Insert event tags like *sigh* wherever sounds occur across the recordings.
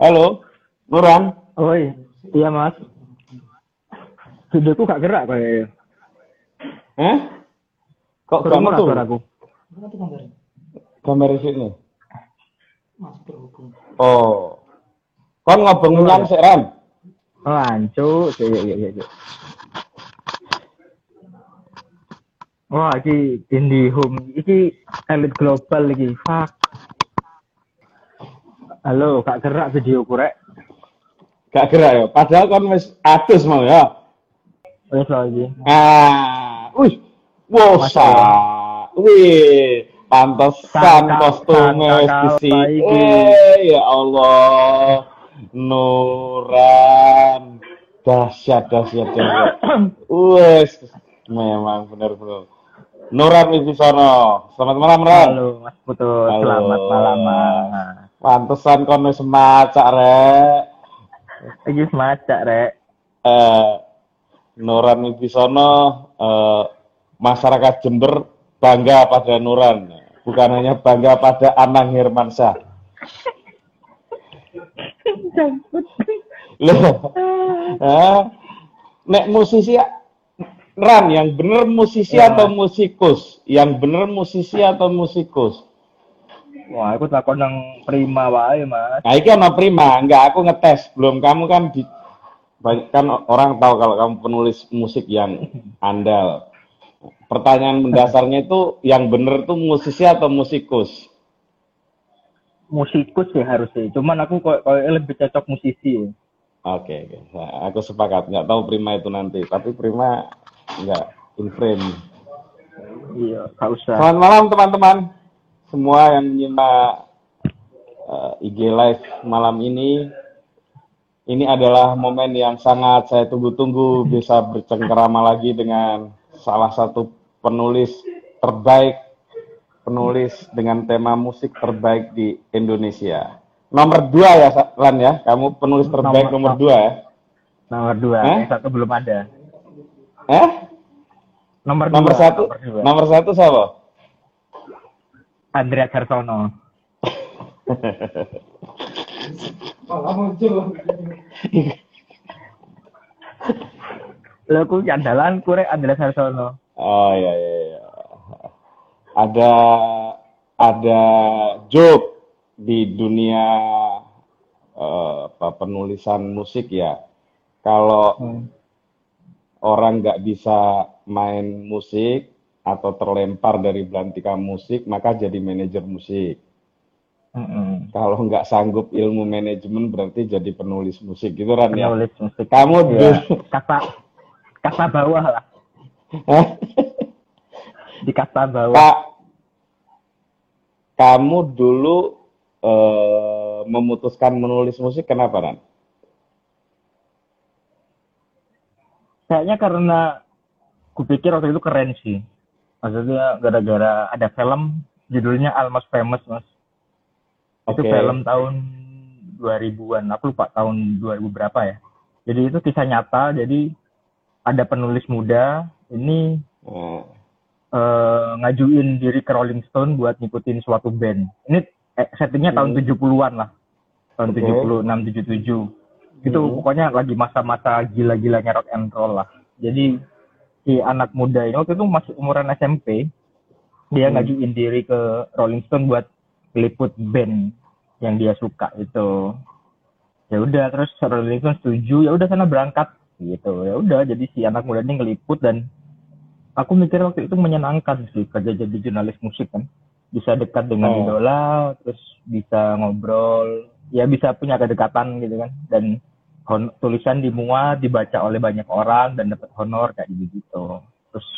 Halo, Nuran. Oi, iya mas. Videoku gak gerak kayak. Eh? Kok Kurang kamu tuh? suaraku. Gambar sini. Oh. Kon ngobong menyang sik Ran. Oh, ancu. Iya, iya, iya, iya. Wah, iki indie home, iki elit global iki. Fuck. Halo, gak gerak video rek. Gak gerak ya. Padahal kon wis adus mau ya. Wes lagi. Ah, wih. Wow, Masa sa. Wih, pantesan kostumnya wis disi. Eh, ya Allah. Nuran. Dahsyat, dahsyat, dahsyat. Wes, memang benar-benar. Nuran Wibisono. Selamat malam, Ran. Halo, Mas Putu. Selamat malam, Mas. Pantesan kon wis macak, Rek. Iki semacak, rek. Eh, Nuran Wibisono, eh, masyarakat Jember bangga pada Nuran. Bukan hanya bangga pada Anang Hermansyah. Loh, eh, nek musisi Ran, yang bener musisi Ya. atau musikus? Yang bener musisi atau musikus? Wah, aku takut nang prima wae, Mas. Nah, ini ono prima, enggak aku ngetes. Belum kamu kan di banyak kan orang tahu kalau kamu penulis musik yang andal. Pertanyaan mendasarnya itu yang bener tuh musisi atau musikus? Musikus sih harusnya. Cuman aku kok lebih cocok musisi. Oke, oke. Nah, aku sepakat. Nggak tahu prima itu nanti, tapi prima enggak in frame. Iya, gak usah. Selamat malam teman-teman. Semua yang menyimak eh, IG Live malam ini. Ini adalah momen yang sangat saya tunggu-tunggu bisa bercengkerama lagi dengan salah satu penulis terbaik, penulis dengan tema musik terbaik di Indonesia. Nomor dua ya, Lan ya. Kamu penulis terbaik Nomor- nomor dua ya. Nomor dua, Hah? yang satu belum ada. Eh? Nomor Nomor, dua, satu, nomor dua. nomor satu siapa? Andrea Carsono. *laughs* Lo aku andalan kurek Andrea Carsono. Oh iya iya iya. Ada ada joke di dunia apa penulisan musik ya. Kalau Hmm. orang nggak bisa main musik atau terlempar dari belantika musik, maka jadi manajer musik. Mm-mm. Kalau nggak sanggup ilmu manajemen berarti jadi penulis musik gitu kan ya. Penulis musik. Kamu Iya. dulu Kasta kasta bawah lah. Di kasta bawah. Kak, kamu dulu eh, memutuskan menulis musik kenapa, Ran? Kayaknya karena kupikir waktu itu keren sih. Maksudnya gara-gara ada film judulnya Almost Famous, Mas. Itu Oke. film tahun 2000-an. Aku lupa tahun 2000 berapa ya. Jadi itu kisah nyata. Jadi ada penulis muda ini Nah, eh, ngajuin diri ke Rolling Stone buat ngikutin suatu band. Ini eh, settingnya tahun 70-an lah. Tahun Oke. 76, 77. Itu Hmm. pokoknya lagi masa-masa gila-gilanya rock and roll lah. Jadi si anak muda ini waktu itu masih umuran SMP. Dia Hmm. ngajuin diri ke Rolling Stone buat liput band yang dia suka itu. Ya udah terus Rolling Stone setuju, ya udah sana berangkat gitu. Ya udah jadi si anak muda ini ngeliput dan aku mikir waktu itu menyenangkan sih kerja jadi jurnalis musik kan bisa dekat dengan Oh. idola terus bisa ngobrol ya bisa punya kedekatan gitu kan dan hon- tulisan dimuat dibaca oleh banyak orang dan dapat honor kayak gitu gitu terus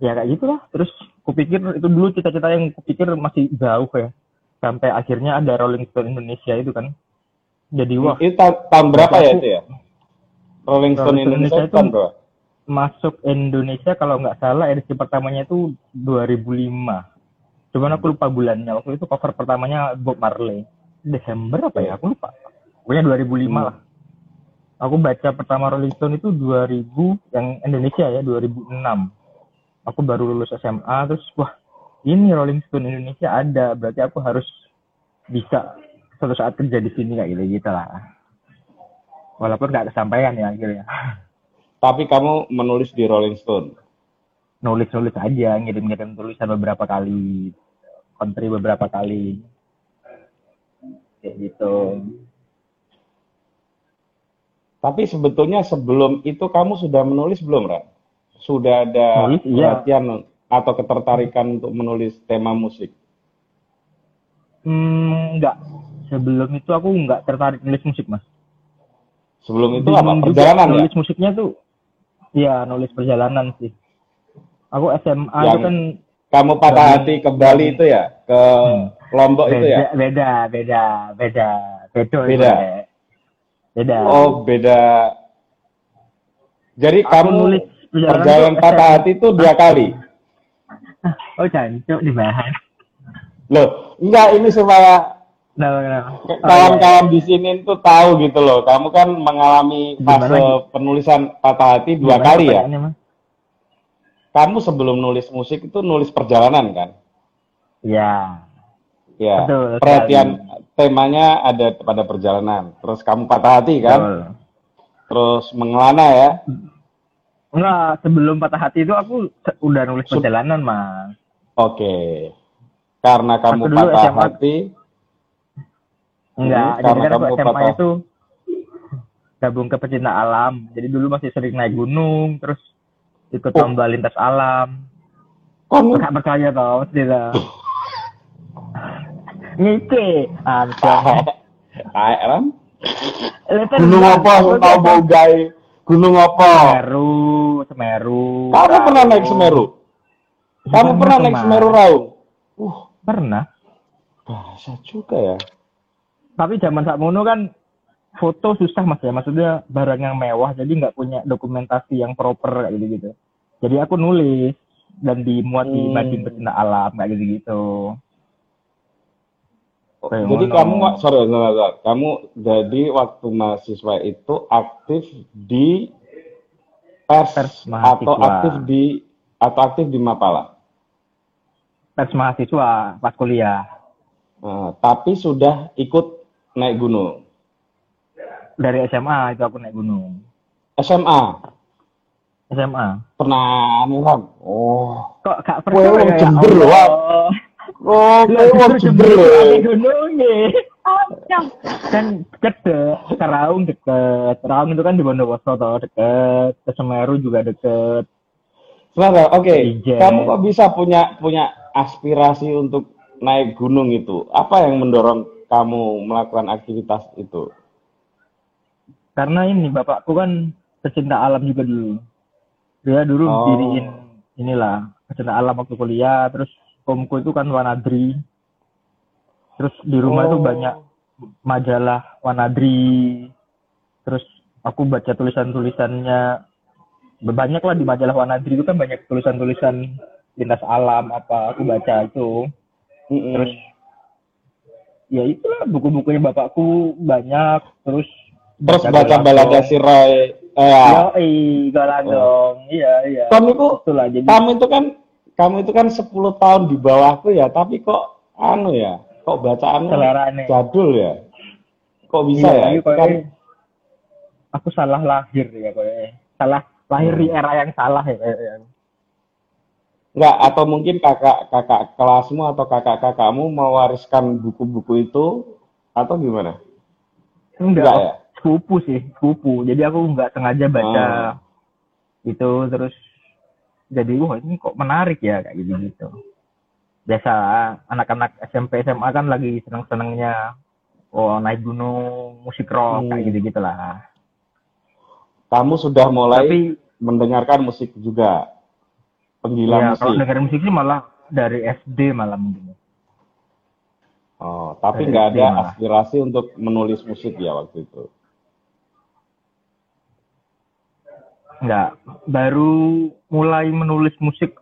ya kayak gitulah terus kupikir itu dulu cita-cita yang kupikir masih jauh ya sampai akhirnya ada Rolling Stone Indonesia itu kan jadi wah itu ta- tahun berapa ya itu ya? Rolling Stone Rolling Stone Indonesia Indonesia itu tahun berapa? masuk Indonesia kalau nggak salah edisi pertamanya itu 2005. Cuman aku lupa bulannya. Waktu itu cover pertamanya Bob Marley. Desember apa ya? Aku lupa. Pokoknya 2005 lah. Aku baca pertama Rolling Stone itu 2000 yang Indonesia ya 2006. Aku baru lulus SMA terus wah ini Rolling Stone Indonesia ada. Berarti aku harus bisa suatu saat kerja di sini kayak gitu gitu lah. Walaupun nggak kesampaian ya akhirnya Tapi kamu menulis di Rolling Stone. nulis nulis aja ngirim ngirim tulisan beberapa kali kontri beberapa kali. Kayak gitu Tapi sebetulnya sebelum itu kamu sudah menulis belum, Ran? Sudah ada Nulis, iya. perhatian atau ketertarikan untuk menulis tema musik? hmm, nggak sebelum itu aku nggak tertarik nulis musik mas Sebelum itu apa? Bingung juga Perjalanan ya? nulis musiknya tuh ya nulis perjalanan sih aku SMA itu Yang kan Kamu patah Dari- hati ke Bali itu ya? Ke Lombok itu ya? beda beda beda beda beda Beda. Beda Oh, beda. Jadi Aku kamu nulis perjalanan patah hati itu dua *laughs* kali? oh jancuk dibahas Loh, enggak ini supaya. Oh, kawan-kawan di sini tuh tahu gitu loh. Kamu kan mengalami fase penulisan patah hati iya. dua kali ya? Kamu sebelum nulis musik itu nulis perjalanan kan? ya Ya. Betul Perhatian temanya ada pada perjalanan. Terus kamu patah hati kan? betul. Terus mengelana ya? enggak sebelum patah hati itu aku udah nulis Sub- perjalanan mas Oke. Karena kamu dulu patah SMA. hati, enggak Hmm, jadi karena kan kamu SMA patah- itu gabung ke pecinta alam jadi dulu masih sering naik gunung terus ikut Oh. lomba lintas alam kamu Gak percaya tau tidak Kayak kan? Lepas Gunung apa? Aku tahu bau gai. Gunung apa? Semeru Semeru Kamu pernah naik Semeru? Kamu pernah naik. Semeru Raung? Uh, Pernah bahasa juga ya. Tapi zaman saat mono kan Foto susah mas ya Maksudnya barang yang mewah Jadi nggak punya dokumentasi yang proper kayak gitu-gitu Jadi aku nulis Dan dimuat di Hmm. magazine pecinta alam Kayak gitu-gitu Kayak Jadi ngono. kamu nggak, sorry, sorry, sorry. kamu jadi waktu mahasiswa itu aktif di pers, Pers atau aktif di atau aktif di Mapala. Pers mahasiswa Pas kuliah Nah, tapi sudah ikut naik gunung. Dari SMA itu aku naik gunung SMA SMA pernah nih? Oh, kok gak percaya wong ya Jember Allah? Oh, ada gunungnya kan deket ke Raung deket Raung itu kan di Bondowoso toh deket ke Semeru juga deket Sebentar, oke. Ijen. Kamu kok bisa punya punya aspirasi untuk naik gunung itu? Apa yang mendorong kamu melakukan aktivitas itu? karena ini bapakku kan pecinta alam juga dulu dia dulu Oh. diriin inilah pecinta alam waktu kuliah terus omku itu kan Wanadri. Terus di rumah itu Oh. banyak majalah Wanadri. Terus aku baca tulisan-tulisannya. Banyak lah di majalah Wanadri itu kan banyak tulisan-tulisan lintas alam apa aku baca itu. Terus ya itulah buku-bukunya bapakku banyak. Terus Terus baca balada Sirai. Eh, Yoi, Galandong. Iya, iya. kamu itu, kamu itu kan, kamu itu kan 10 tahun di bawahku ya, tapi kok anu ya, kok bacaanmu jadul ya? Kok bisa Iya, ya? iya, kan, aku salah lahir ya kayaknya. Salah lahir di Hmm. era yang salah ya kayaknya. enggak, atau mungkin kakak-kakak kelasmu atau kakak-kakakmu mewariskan buku-buku itu, atau gimana? Enggak, Enggak ya? sepupu sih, sepupu. Jadi aku nggak sengaja baca Ah. itu terus jadi wah ini kok menarik ya kayak gitu gitu. Biasa anak-anak SMP SMA kan lagi seneng-senengnya oh naik gunung, musik rock kayak Hmm. gitu gitulah. Kamu sudah mulai Tapi mendengarkan musik juga, penggila ya kalau musik. dengerin musik sih malah dari SD malah mungkin. Oh, tapi nggak ada malah. aspirasi untuk menulis musik ya waktu itu. Enggak, baru mulai menulis musik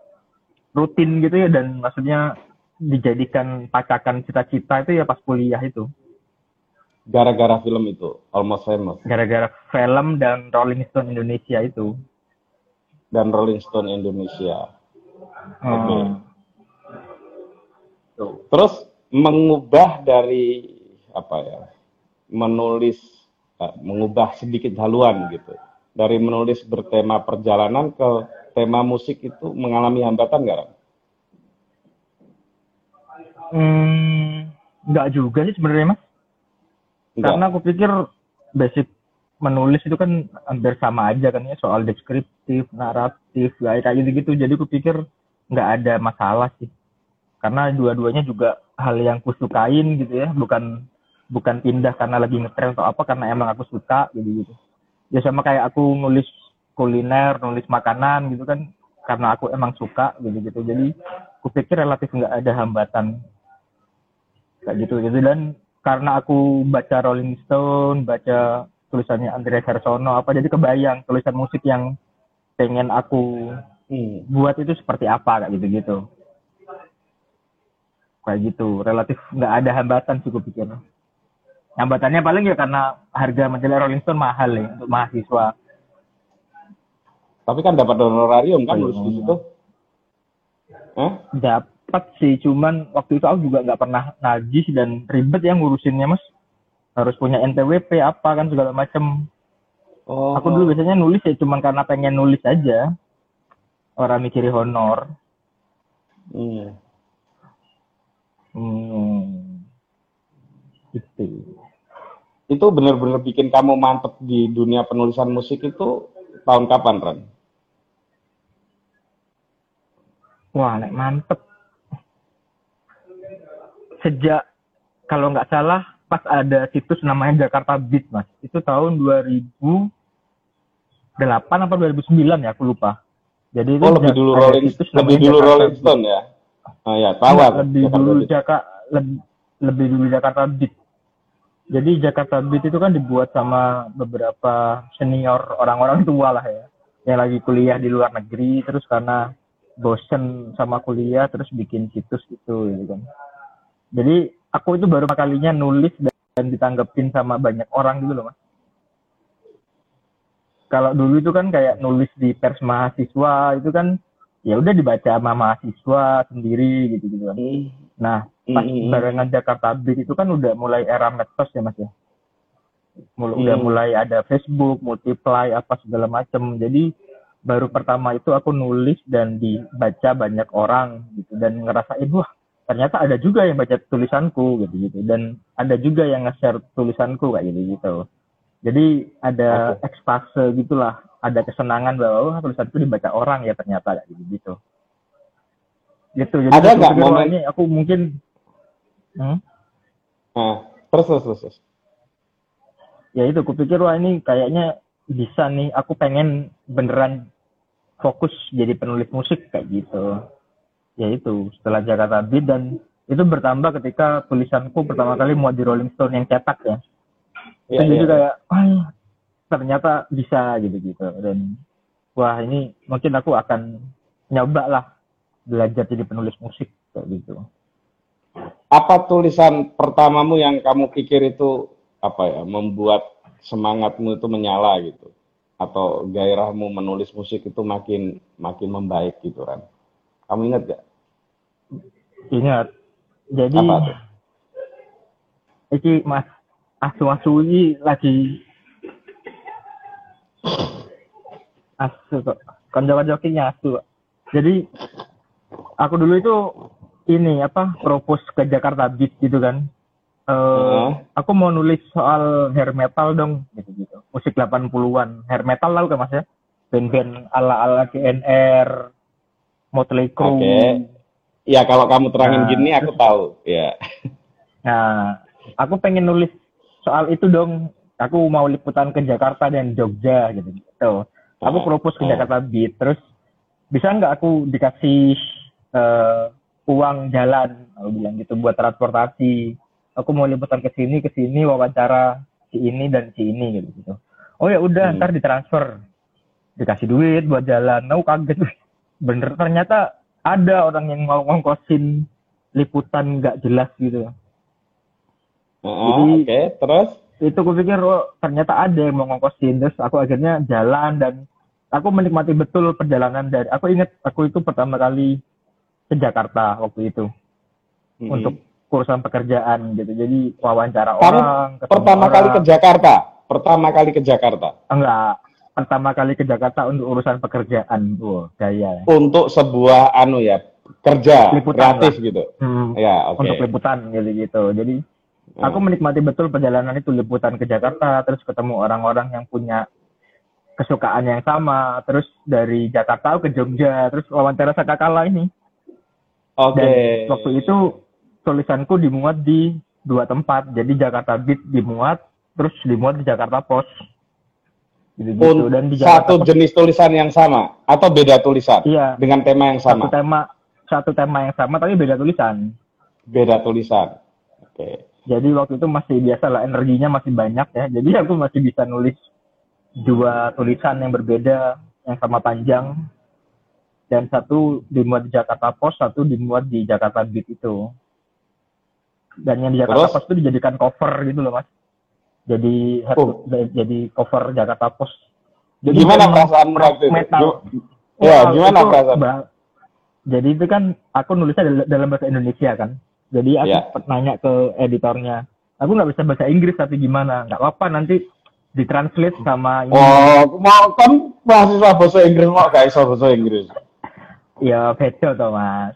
rutin gitu ya dan maksudnya dijadikan pacakan cita-cita itu ya pas kuliah itu. Gara-gara film itu, Almost Famous, Gara-gara film dan Rolling Stone Indonesia itu. dan Rolling Stone Indonesia. Oke. Hmm. Tuh. Terus mengubah dari apa ya menulis uh, mengubah sedikit haluan gitu dari menulis bertema perjalanan ke tema musik itu mengalami hambatan nggak? Hmm, nggak juga sih sebenarnya mas. Enggak. Karena aku pikir basic menulis itu kan hampir sama aja kan ya soal deskriptif, naratif, kayak kayak gitu gitu. Jadi aku pikir nggak ada masalah sih. Karena dua-duanya juga hal yang kusukain gitu ya, bukan bukan pindah karena lagi ngetren atau apa karena emang aku suka gitu gitu. Ya sama kayak aku nulis kuliner, nulis makanan gitu kan karena aku emang suka gitu gitu. Jadi aku pikir relatif nggak ada hambatan kayak gitu gitu dan karena aku baca Rolling Stone, baca tulisannya Andrea Sarsono apa jadi kebayang tulisan musik yang pengen aku hmm. buat itu seperti apa kayak gitu gitu kayak gitu relatif nggak ada hambatan sih pikir hambatannya paling ya karena harga majalah Rolling Stone mahal ya untuk mahasiswa tapi kan dapat honorarium kan nulis di situ eh? dapat sih cuman waktu itu aku juga nggak pernah najis dan ribet ya ngurusinnya mas harus punya NPWP apa kan segala macem oh. aku dulu biasanya nulis ya cuman karena pengen nulis aja orang mikiri honor hmm. Hmm. Itu. Itu benar-benar bikin kamu mantep di dunia penulisan musik itu tahun kapan, Ran? Wah, nek mantep. Sejak kalau nggak salah pas ada situs namanya Jakarta Beat, Mas. Itu tahun 2008 apa 2009 ya, aku lupa. Jadi itu oh, lebih dulu Rolling lebih dulu Jakarta Rolling Stone ya. Oh ya, tahu nah, lebih Jakarta dulu Jakarta lebih, lebih dulu Jakarta Beat. Jadi Jakarta Beat itu kan dibuat sama beberapa senior orang-orang tua lah ya, yang lagi kuliah di luar negeri terus karena bosen sama kuliah terus bikin situs gitu gitu kan. Jadi aku itu baru kalinya nulis dan ditanggepin sama banyak orang gitu loh mas. Kalau dulu itu kan kayak nulis di pers mahasiswa itu kan ya udah dibaca sama mahasiswa sendiri gitu gitu kan nah pas barengan Jakarta Beat itu kan udah mulai era medsos ya mas ya? Mul- mm. udah mulai ada Facebook multiply apa segala macem. Jadi baru pertama itu aku nulis dan dibaca banyak orang gitu. Dan ngerasain wah ternyata ada juga yang baca tulisanku gitu gitu dan ada juga yang nge-share tulisanku kayak gitu gitu jadi ada okay. ekstase gitulah. Ada kesenangan bahwa wah tulisanku dibaca orang ya ternyata gitu gitu. Gitu. Jadi ada nggak momen ini aku mungkin hmm? nah, terus terus terus ya itu kupikir wah ini kayaknya bisa nih. Aku pengen beneran fokus jadi penulis musik kayak gitu. Ya itu setelah Jakarta Beat dan itu bertambah ketika tulisanku pertama kali mau di Rolling Stone yang cetak ya, ya, jadi ya. kayak wah ternyata bisa gitu gitu dan wah ini mungkin aku akan nyoba lah belajar jadi penulis musik kayak gitu apa tulisan pertamamu yang kamu pikir itu apa ya membuat semangatmu itu menyala gitu atau gairahmu menulis musik itu makin makin membaik gitu kan? Kamu ingat gak? Ingat. Jadi Apa tuh? Iki Mas asu-asu ini lagi asu kok. Konjok-konjok asu. Jadi aku dulu itu ini apa propose ke Jakarta Beat gitu kan. Uh, aku mau nulis soal hair metal dong gitu gitu. Musik 80-an hair metal lalu kan mas ya? Band-band ala-ala GNR Motley Crue. Oke. Okay. ya kalau kamu terangin nah, gini aku tahu. Ya. Nah aku pengen nulis soal itu dong aku mau liputan ke Jakarta dan Jogja gitu gitu. Aku ah, propose ke ah. Jakarta Beat terus bisa nggak aku dikasih uh, uang jalan aku bilang gitu buat transportasi. Aku mau liputan ke sini ke sini wawancara si ini dan si ini gitu gitu. Oh ya udah hmm. ntar ditransfer. Dikasih duit buat jalan. Aku kaget bener ternyata ada orang yang mau ngongkosin liputan nggak jelas gitu uh, oke okay. terus itu aku pikir oh, ternyata ada yang mau ngongkosin terus aku akhirnya jalan dan aku menikmati betul perjalanan dari aku ingat aku itu pertama kali ke Jakarta waktu itu hmm. untuk urusan pekerjaan gitu. Jadi wawancara Kamu orang, pertama orang. kali ke Jakarta. Pertama kali ke Jakarta enggak pertama kali ke Jakarta untuk urusan pekerjaan, wow, gaya. untuk sebuah anu ya kerja Liputan gratis gitu. Hmm, Ya, oke. untuk liputan gitu gitu. Jadi. Aku menikmati betul perjalanan itu liputan ke Jakarta, terus ketemu orang-orang yang punya kesukaan yang sama, terus dari Jakarta ke Jogja, terus wawancara sakakala ini. Oke. Dan waktu itu tulisanku dimuat di dua tempat. Jadi Jakarta Beat dimuat, terus dimuat di Jakarta Post. Gitu, gitu. Dan di satu Post, jenis tulisan yang sama atau beda tulisan iya, dengan tema yang satu sama, tema satu tema yang sama tapi beda tulisan. beda tulisan. Oke. Jadi waktu itu masih biasa lah energinya masih banyak ya. Jadi aku masih bisa nulis dua tulisan yang berbeda yang sama panjang dan satu dimuat di Jakarta Post, satu dimuat di Jakarta Beat itu. Dan yang di Jakarta Terus? Post itu dijadikan cover gitu loh mas. Jadi Oh. jadi cover Jakarta Post. Jadi Gimana perasaan waktu itu? metal. Ya, Wah, gimana itu perasaan? Jadi itu kan aku nulisnya dal- dalam bahasa Indonesia kan. Jadi aku Ya. nanya ke editornya, aku nggak bisa bahasa Inggris tapi gimana? Nggak apa-apa nanti ditranslate sama ini. Oh, mau kan mahasiswa bahasa Inggris mau gak iso bahasa Inggris. *laughs* Ya beda toh mas.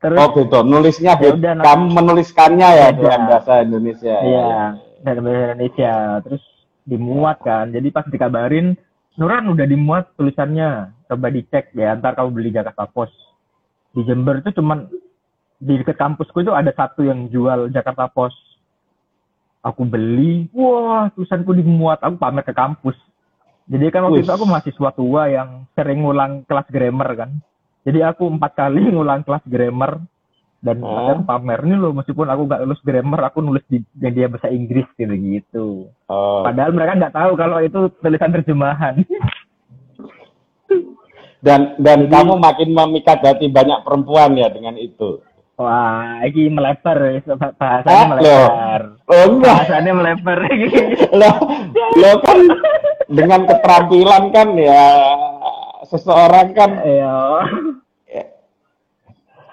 Terus Oh gitu, nulisnya Ya beda. kamu menuliskannya ya Beda. dengan bahasa Indonesia. Iya, dalam bahasa Indonesia. Terus dimuat kan. Jadi pas dikabarin, Nuran udah dimuat tulisannya. Coba dicek ya, ntar kamu beli Jakarta Post. Di Jember itu cuman di dekat kampusku itu ada satu yang jual Jakarta Post. Aku beli, wah tulisanku dimuat. Aku pamer ke kampus. Jadi kan waktu Wih. itu aku mahasiswa tua yang sering ngulang kelas grammar kan. Jadi aku empat kali *laughs* ngulang kelas grammar dan Oh. pamer nih loh meskipun aku nggak lulus grammar aku nulis di yang dia bahasa Inggris gitu gitu. Oh, Padahal mereka nggak tahu kalau itu tulisan terjemahan. dan dan Jadi- kamu makin memikat hati banyak perempuan ya dengan itu. Wah, ini melebar ya, Ah, bahasanya melebar. Oh Bahasanya melebar lo lo kan dengan keterampilan kan ya seseorang kan Iya.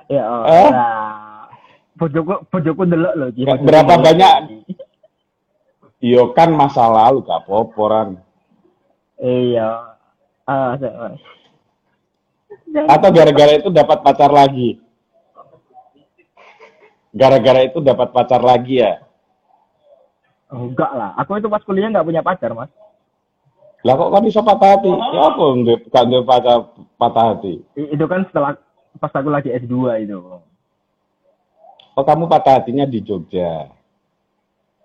Ya, Eh? nah. Bojoku bojoku delok loh berapa banyak? yo kan masa lalu gak apa-apa orang. Iya. Ah, Atau gara-gara itu dapat pacar lagi. Gara-gara itu dapat pacar lagi ya. enggak lah. Aku itu pas kuliah nggak punya pacar, Mas. Lah kok kan bisa patah hati? Ya apa ndek gak ndek pacar patah hati? Itu kan setelah pas aku lagi S2 itu. Oh kamu patah hatinya di Jogja.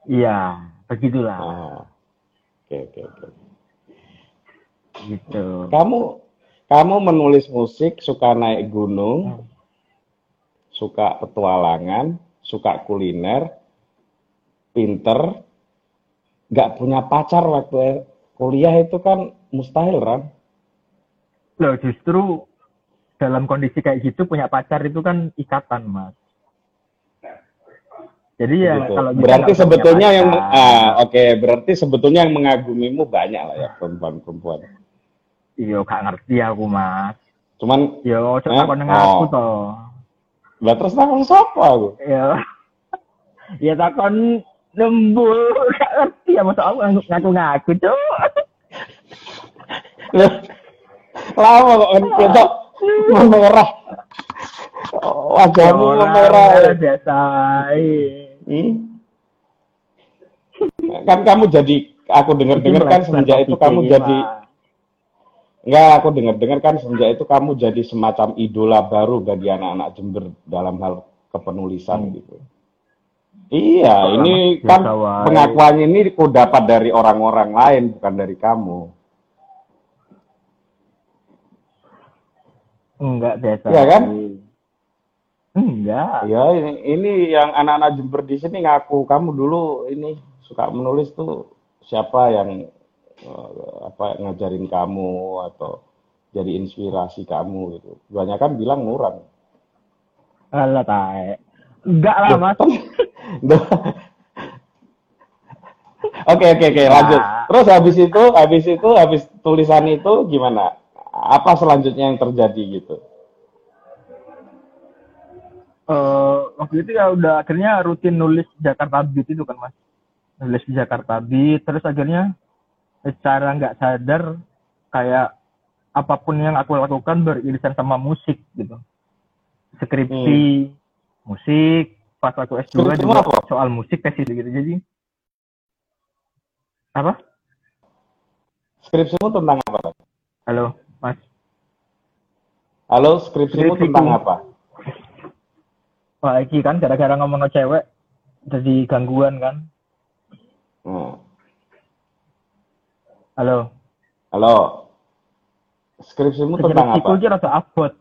Iya, begitulah. Ah. Oke oke oke. Gitu. Kamu kamu menulis musik, suka naik gunung, suka petualangan, suka kuliner, pinter, nggak punya pacar waktu kuliah itu kan mustahil kan? Loh, justru dalam kondisi kayak gitu punya pacar itu kan ikatan, Mas. Jadi ya Gitu. kalau berarti sebetulnya yang ah oke berarti sebetulnya yang mengagumimu banyak lah ya perempuan-perempuan. Iya, gak ngerti aku, Mas. Cuman Yo, Eh? coba takon aku Oh. toh. Lah terus takon siapa aku? Ya. Ya takon lembur, gak ngerti ya masa aku ngaku-ngaku, Cuk. Loh, lama kok kan kita memerah. Wajahmu memerah. biasa. Hmm? Kan kamu jadi aku dengar-dengar kan semenjak itu kamu jadi. Enggak aku dengar-dengar kan semenjak itu kamu jadi semacam idola baru bagi anak-anak Jember dalam hal kepenulisan Hmm. gitu. Iya, Oh, ini kan wae. pengakuan ini ku dapat dari orang-orang lain bukan dari kamu. Enggak biasa. Iya kan? Enggak. Ya ini, ini yang anak-anak Jember di sini ngaku kamu dulu ini suka menulis tuh siapa yang apa ngajarin kamu atau jadi inspirasi kamu gitu. Banyak kan bilang Nuran. Alah tae. Enggak lah, Mas. *laughs* Oke oke oke lanjut. Terus habis itu habis itu habis tulisan itu gimana? Apa selanjutnya yang terjadi gitu? Eh, waktu itu ya udah akhirnya rutin nulis Jakarta Beat itu kan mas nulis di Jakarta Beat terus akhirnya secara nggak sadar kayak apa pun yang aku lakukan beririsan sama musik gitu skripsi musik pas aku S2 Skripsi juga apa? soal musik tesis gitu jadi apa Skripsimu tentang apa? halo mas Halo, skripsimu Skripsiku. tentang apa? Wah, iki kan gara-gara ngomong cewek jadi gangguan kan Hmm. Halo Halo. Skripsimu tentang skripsiku apa? iki rada abot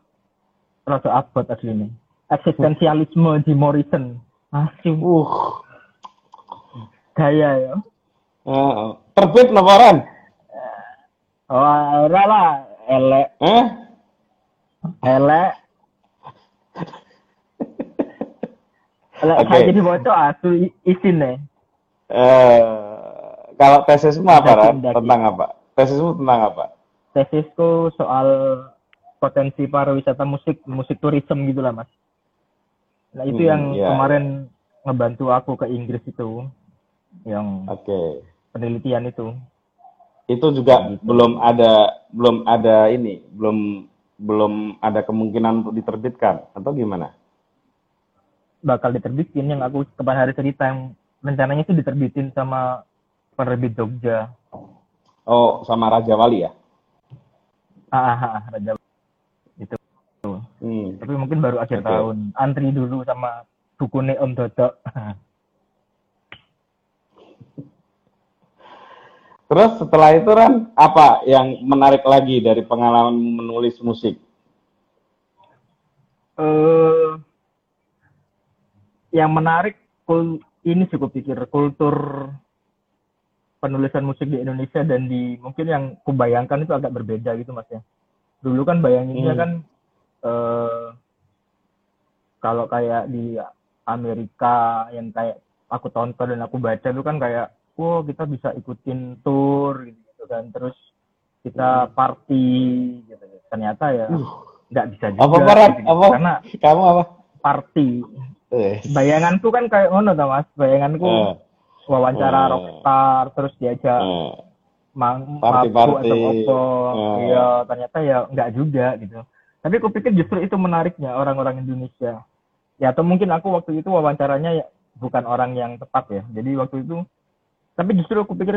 rada abot aslinya eksistensialisme di Morrison Asyik Uh. gaya ya eh, terbit laporan. oh ora lah elek Eh? elek *laughs* elek Oke. saya jadi bocor asu isine Eh, kalau tesismu apa, Ran? Tentang apa? Tesismu tentang apa? tesisku soal potensi pariwisata musik musik tourism gitu lah mas nah itu Hmm, yang iya, kemarin ngebantu aku ke Inggris itu yang Oke. penelitian itu Itu juga Gitu. belum ada belum ada ini, belum belum ada kemungkinan untuk diterbitkan atau gimana? bakal diterbitin yang aku kemarin hari cerita yang rencananya itu diterbitin sama penerbit Jogja Oh, sama Raja Wali ya? ah, ah, ah, Raja itu Hmm. tapi mungkin baru akhir Oke. tahun antri dulu sama bukunya Om Dodok *laughs* Terus setelah itu Ran, apa yang menarik lagi dari pengalaman menulis musik? eh yang menarik ini sih aku pikir kultur penulisan musik di Indonesia dan di mungkin yang kubayangkan itu agak berbeda gitu mas ya dulu kan bayanginnya Hmm. kan eh kalau kayak di Amerika yang kayak aku tonton dan aku baca itu kan kayak wow kita bisa ikutin tour gitu, gitu kan terus kita party gitu ternyata ya nggak bisa juga Apa Ran? gitu. Apa? karena Kamu apa? party bayanganku kan kayak ngono tau mas bayanganku Eh. Wawancara Eh. rockstar terus diajak Eh. mang mabuk atau apa Eh. iya ternyata ya nggak juga gitu tapi aku pikir justru itu menariknya orang-orang Indonesia ya atau mungkin aku waktu itu wawancaranya ya bukan orang yang tepat ya jadi waktu itu tapi justru aku pikir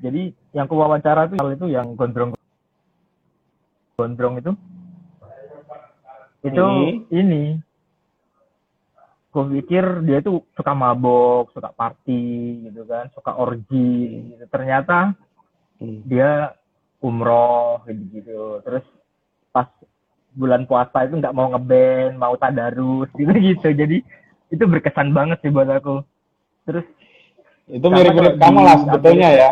jadi yang ku wawancara itu hal itu yang gondrong gondrong itu itu Hmm. ini gue pikir dia tuh suka mabok suka party gitu kan suka orgi gitu. ternyata Hmm. dia umroh gitu gitu terus pas bulan puasa itu nggak mau ngeband mau tadarus gitu gitu jadi itu berkesan banget sih buat aku. Terus Itu mirip-mirip kamu lah sebetulnya ya.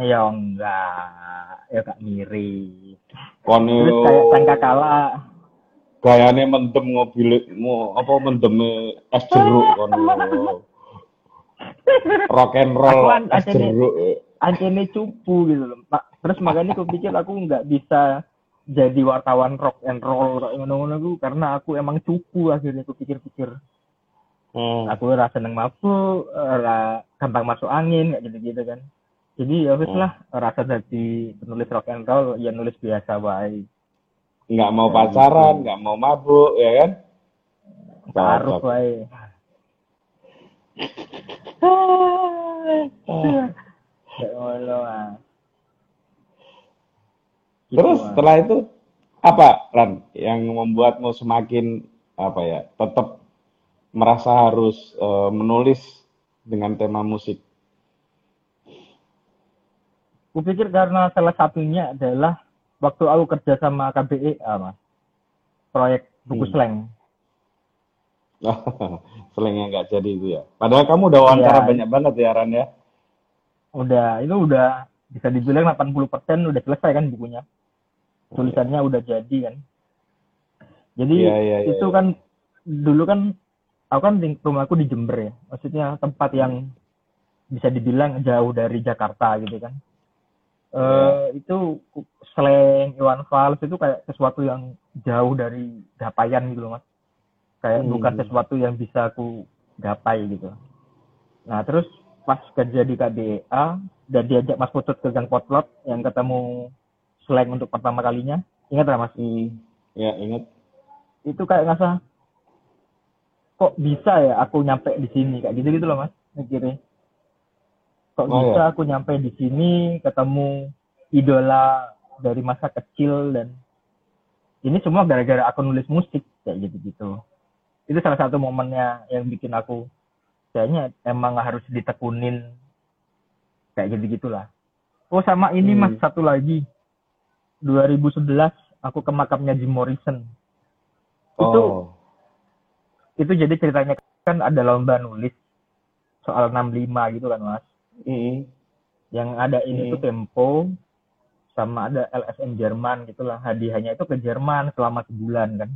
ya enggak. Ya gak mirip. Kono terus kayak sangka kala gayane mendem mobil mau apa mendem es jeruk *laughs* kono. Rock and roll Aku es jeruk. ancene cupu gitu loh Pak. terus makanya aku pikir aku nggak bisa jadi wartawan rock and roll kayak ngono-ngono aku karena aku emang cupu akhirnya aku pikir-pikir Hmm. aku ora seneng mabuk ora gampang masuk angin kayak gitu-gitu kan jadi ya wis Hmm. lah rasa jadi penulis rock and roll ya nulis biasa wae Nggak mau pacaran, nggak mau mabuk, ya kan? taruh wae kayak ngono ah Gitu, Terus ah. setelah itu apa Ran yang membuatmu semakin apa ya tetap merasa harus eh, menulis dengan tema musik? Kupikir karena salah satunya adalah waktu aku kerja sama KBE, ah, mas, proyek buku Hmm. slang. Selengnya *laughs* nggak jadi itu ya. Padahal kamu udah wawancara Iya. banyak banget ya Ran ya. Udah, itu udah bisa dibilang 80% udah selesai kan bukunya. Tulisannya udah jadi kan. Jadi Iya, iya, iya, itu iya. kan dulu kan aku kan rumahku di Jember ya. Maksudnya tempat yang bisa dibilang jauh dari Jakarta gitu kan. Eh itu slang Iwan Fals itu kayak sesuatu yang jauh dari Dapayan gitu loh mas. kayak Hmm. bukan sesuatu yang bisa aku gapai gitu nah terus pas kerja di KBA dan diajak Mas Putut ke Gang Potlot yang ketemu slang untuk pertama kalinya ingat nggak Mas Hmm. Ya, ingat. itu kayak ngerasa kok bisa ya aku nyampe di sini kayak gitu gitu loh mas mikirnya kok Oh, bisa ya. aku nyampe di sini ketemu idola dari masa kecil dan ini semua gara-gara aku nulis musik kayak gitu gitu itu salah satu momennya yang bikin aku kayaknya emang harus ditekunin kayak gitu gitulah oh sama ini Hmm. mas satu lagi 2011 aku ke makamnya Jim Morrison itu Oh. itu jadi ceritanya kan ada lomba nulis soal 65 gitu kan mas Yang ada ini tuh tempo sama ada LSM Jerman gitulah. Hadiahnya itu ke Jerman selama sebulan kan.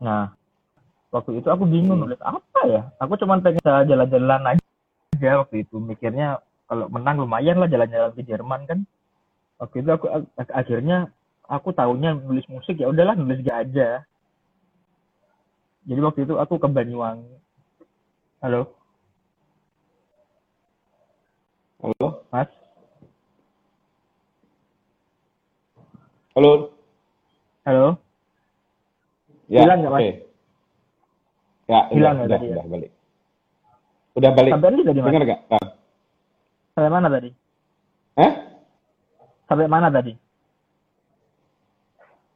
Nah waktu itu aku bingung Hmm. nulis apa ya? Aku cuma pengen jalan-jalan aja waktu itu. Mikirnya kalau menang lumayan lah jalan-jalan ke Jerman kan. Waktu itu aku ak- akhirnya aku tahunya nulis musik ya udahlah nulis aja. Jadi waktu itu aku ke Banyuwangi. Halo Halo? mas Halo? halo Ya, Hilang nggak. Mas? Ya, Hilang udah, nggak udah, ya? udah balik. Udah balik. sampai tadi mas Dengar nggak? Nah. sampai mana tadi Eh? sampai mana tadi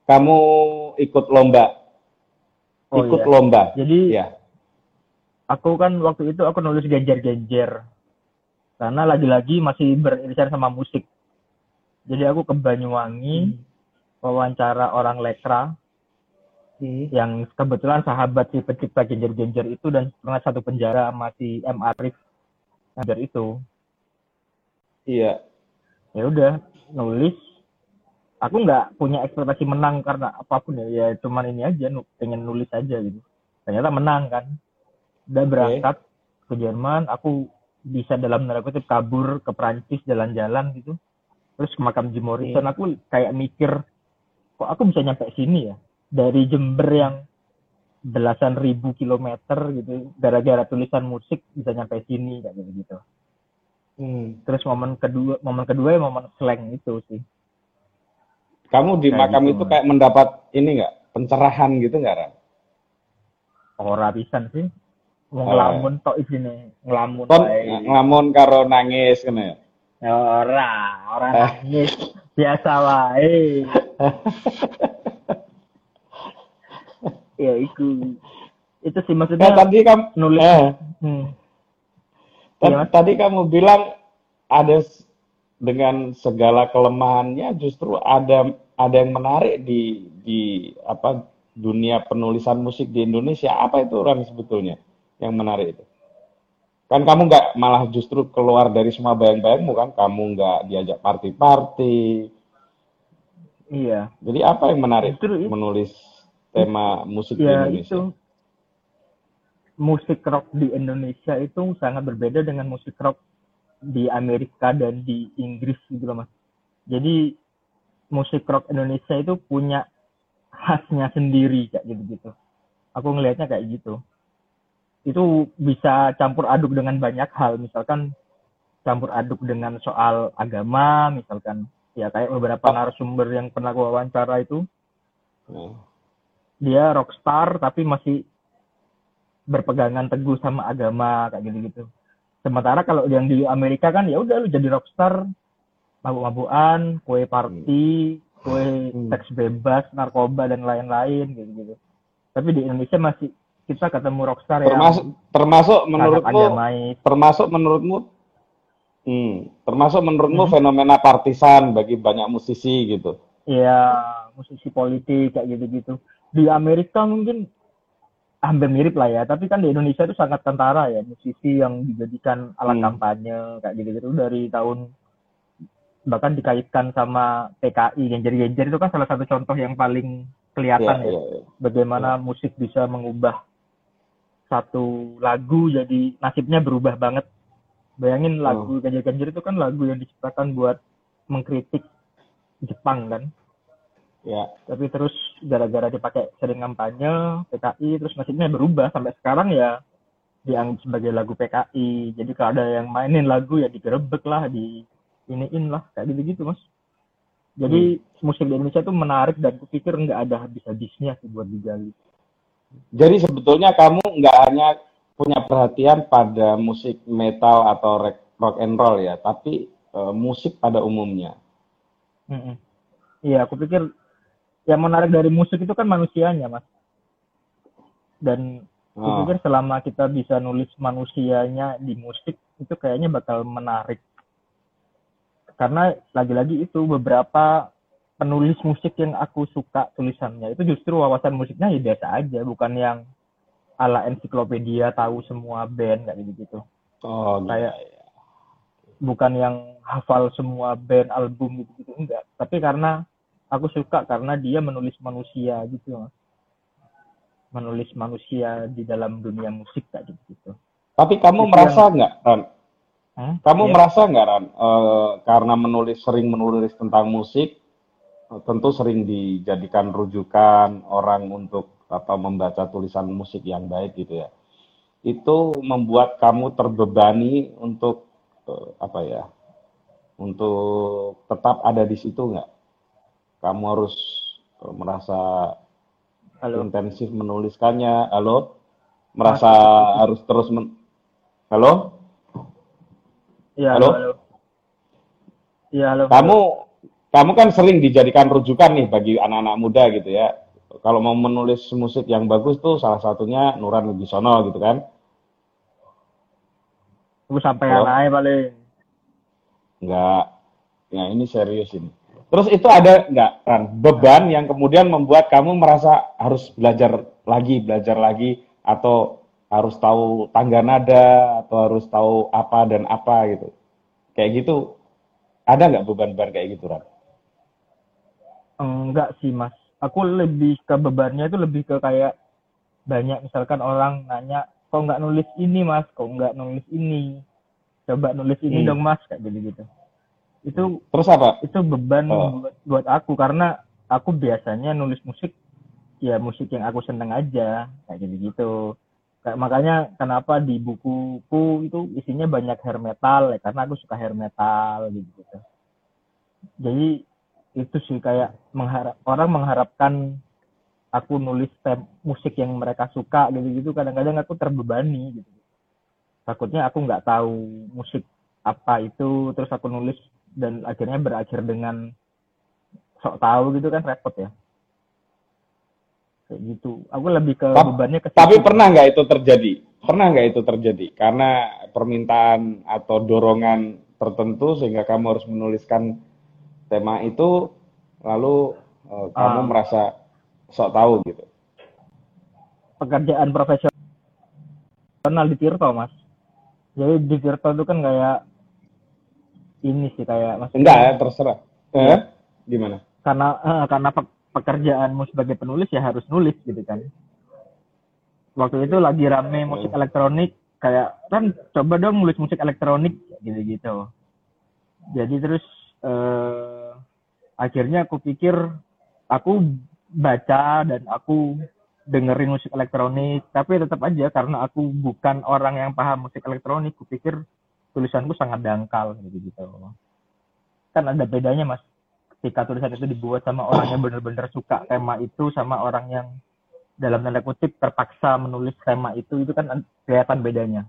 Kamu ikut lomba. Oh, ikut iya. lomba. jadi Ya. aku kan waktu itu aku nulis genjer-genjer karena lagi-lagi masih beririsan sama musik. Jadi aku ke Banyuwangi wawancara orang lekra Hmm. yang kebetulan sahabat si pencipta genjer-genjer itu dan pernah satu penjara sama si M. Arif. Ngajar itu. Iya. ya udah nulis. Aku nggak punya ekspektasi menang karena apa pun ya ya cuman ini aja pengen nulis aja gitu. Ternyata menang kan. Udah berangkat ke Jerman aku bisa dalam tanda kutip kabur ke Prancis jalan-jalan gitu. Terus ke makam Jim Morrison aku kayak mikir kok aku bisa nyampe sini ya? Dari Jember yang belasan ribu kilometer gitu gara-gara tulisan musik bisa nyampe sini kayak gitu gitu Hmm. terus momen kedua momen kedua ya momen slang itu sih. Kamu di Kayak makam gitu, itu kayak mendapat ini nggak? Pencerahan gitu nggak, Ran? ora pisan sih Mau ngelamun tok isine ngelamun Kon ngelamun karo nangis kan ya? ora ora nangis biasa wae *laughs* ya itu itu sih maksudnya tadi kamu nulis eh, hmm. Mas. tadi kamu bilang ada dengan segala kelemahannya justru ada ada yang menarik di di apa dunia penulisan musik di Indonesia. Apa itu Ran sebetulnya yang menarik itu? Kan kamu nggak malah justru keluar dari semua bayang-bayangmu kan? Kamu nggak diajak party-party. iya Jadi apa yang menarik Justru itu. menulis tema musik di ya Indonesia? itu musik rock di Indonesia itu sangat berbeda dengan musik rock di Amerika dan di Inggris gitu loh mas. Jadi musik rock Indonesia itu punya khasnya sendiri kayak gitu-gitu. Aku ngelihatnya kayak gitu. Itu bisa campur aduk dengan banyak hal, misalkan campur aduk dengan soal agama, misalkan ya kayak beberapa narasumber yang pernah aku wawancara itu Nah, dia rockstar tapi masih berpegangan teguh sama agama kayak gitu-gitu. Sementara kalau yang di Amerika kan ya udah lu jadi rockstar mabuk-mabukan, kue party, kue Hmm. seks bebas, narkoba dan lain-lain gitu-gitu. Tapi di Indonesia masih kita ketemu rockstar termasuk yang termasuk menurutmu termasuk menurutmu hmm, termasuk menurutmu Mhm. fenomena partisan bagi banyak musisi gitu. ya musisi politik kayak gitu-gitu. Di Amerika mungkin hampir mirip lah ya, tapi kan di Indonesia itu sangat kentara ya, musisi yang dijadikan alat Hmm. kampanye kayak gitu-gitu dari tahun bahkan dikaitkan sama PKI genjer-genjer itu kan salah satu contoh yang paling kelihatan Iya, ya, iya, iya. bagaimana musik bisa mengubah satu lagu jadi nasibnya berubah banget. Bayangin lagu genjer-genjer itu kan lagu yang diciptakan buat mengkritik Jepang kan. Ya. Tapi terus gara-gara dipakai sering kampanye PKI, terus musiknya berubah sampai sekarang ya dianggap sebagai lagu PKI. Jadi kalau ada yang mainin lagu ya digerebek lah, di iniin lah kayak gitu gitu mas. Jadi musik di Indonesia tuh menarik dan kupikir nggak ada habis-habisnya sih buat digali. Jadi sebetulnya kamu nggak hanya punya perhatian pada musik metal atau rock and roll ya, tapi eh, musik pada umumnya. Iya, aku pikir yang menarik dari musik itu kan manusianya, Mas. Dan aku Oh. pikir selama kita bisa nulis manusianya di musik, itu kayaknya bakal menarik. Karena lagi-lagi itu beberapa penulis musik yang aku suka tulisannya, itu justru wawasan musiknya ya biasa aja, bukan yang ala ensiklopedia tahu semua band kayak gitu-gitu. Oh, gitu. Kayak bukan yang hafal semua band album gitu gitu enggak tapi karena aku suka karena dia menulis manusia gitu menulis manusia di dalam dunia musik kayak gitu gitu Tapi kamu Itu merasa nggak, Ran? Hmm? Kamu Iya. merasa nggak, Ran? eh, karena menulis sering menulis tentang musik, tentu sering dijadikan rujukan orang untuk apa membaca tulisan musik yang baik gitu ya. Itu membuat kamu terbebani untuk eh, apa ya? Untuk tetap ada di situ nggak? Kamu harus eh, merasa halo intensif menuliskannya. Halo? Merasa harus terus men- Halo? iya Halo? halo halo iya halo Kamu kamu kan sering dijadikan rujukan nih bagi anak-anak muda gitu ya. Kalau mau menulis musik yang bagus tuh salah satunya Nuran Wibisono gitu kan. aku sampai Halo? aja paling Enggak. Ya ini serius ini. Terus itu ada enggak Ran, beban yang kemudian membuat kamu merasa harus belajar lagi, belajar lagi atau harus tahu tangga nada atau harus tahu apa dan apa gitu. Kayak gitu. Ada nggak beban-beban kayak gitu, Ran? Enggak sih mas. Aku lebih ke bebannya itu lebih ke kayak banyak misalkan orang nanya kok nggak nulis ini mas? Kok nggak nulis ini? Coba nulis ini Hmm. dong mas kayak gitu gitu itu Terus apa? itu beban Oh. buat, buat aku karena aku biasanya nulis musik ya musik yang aku seneng aja kayak gitu gitu kayak makanya kenapa di bukuku itu isinya banyak hair metal ya karena aku suka hair metal gitu gitu jadi itu sih kayak mengharap orang mengharapkan aku nulis tem- musik yang mereka suka gitu gitu kadang-kadang aku terbebani gitu. Takutnya aku nggak tahu musik apa itu terus aku nulis dan akhirnya berakhir dengan sok tahu gitu kan repot ya. Kayak gitu. Aku lebih ke Tap- bebannya ke Tapi pernah nggak itu terjadi? Pernah nggak itu terjadi? Karena permintaan atau dorongan tertentu sehingga kamu harus menuliskan tema itu, lalu eh, kamu Ah. merasa sok tahu gitu. pekerjaan profesional di Tirto mas jadi di Tirto itu kan kayak ini sih kayak mas Enggak ya, terserah. Eh? Gimana? karena eh, karena pe- pekerjaanmu sebagai penulis ya harus nulis gitu kan waktu itu lagi rame musik Hmm. elektronik kayak kan coba dong nulis musik elektronik gitu gitu jadi terus eh, akhirnya aku pikir aku baca dan aku dengerin musik elektronik tapi tetap aja karena aku bukan orang yang paham musik elektronik kupikir tulisanku sangat dangkal gitu gitu. Kan ada bedanya mas. Ketika tulisan itu dibuat sama orang yang benar-benar suka tema itu sama orang yang dalam tanda kutip terpaksa menulis tema itu itu kan kelihatan bedanya.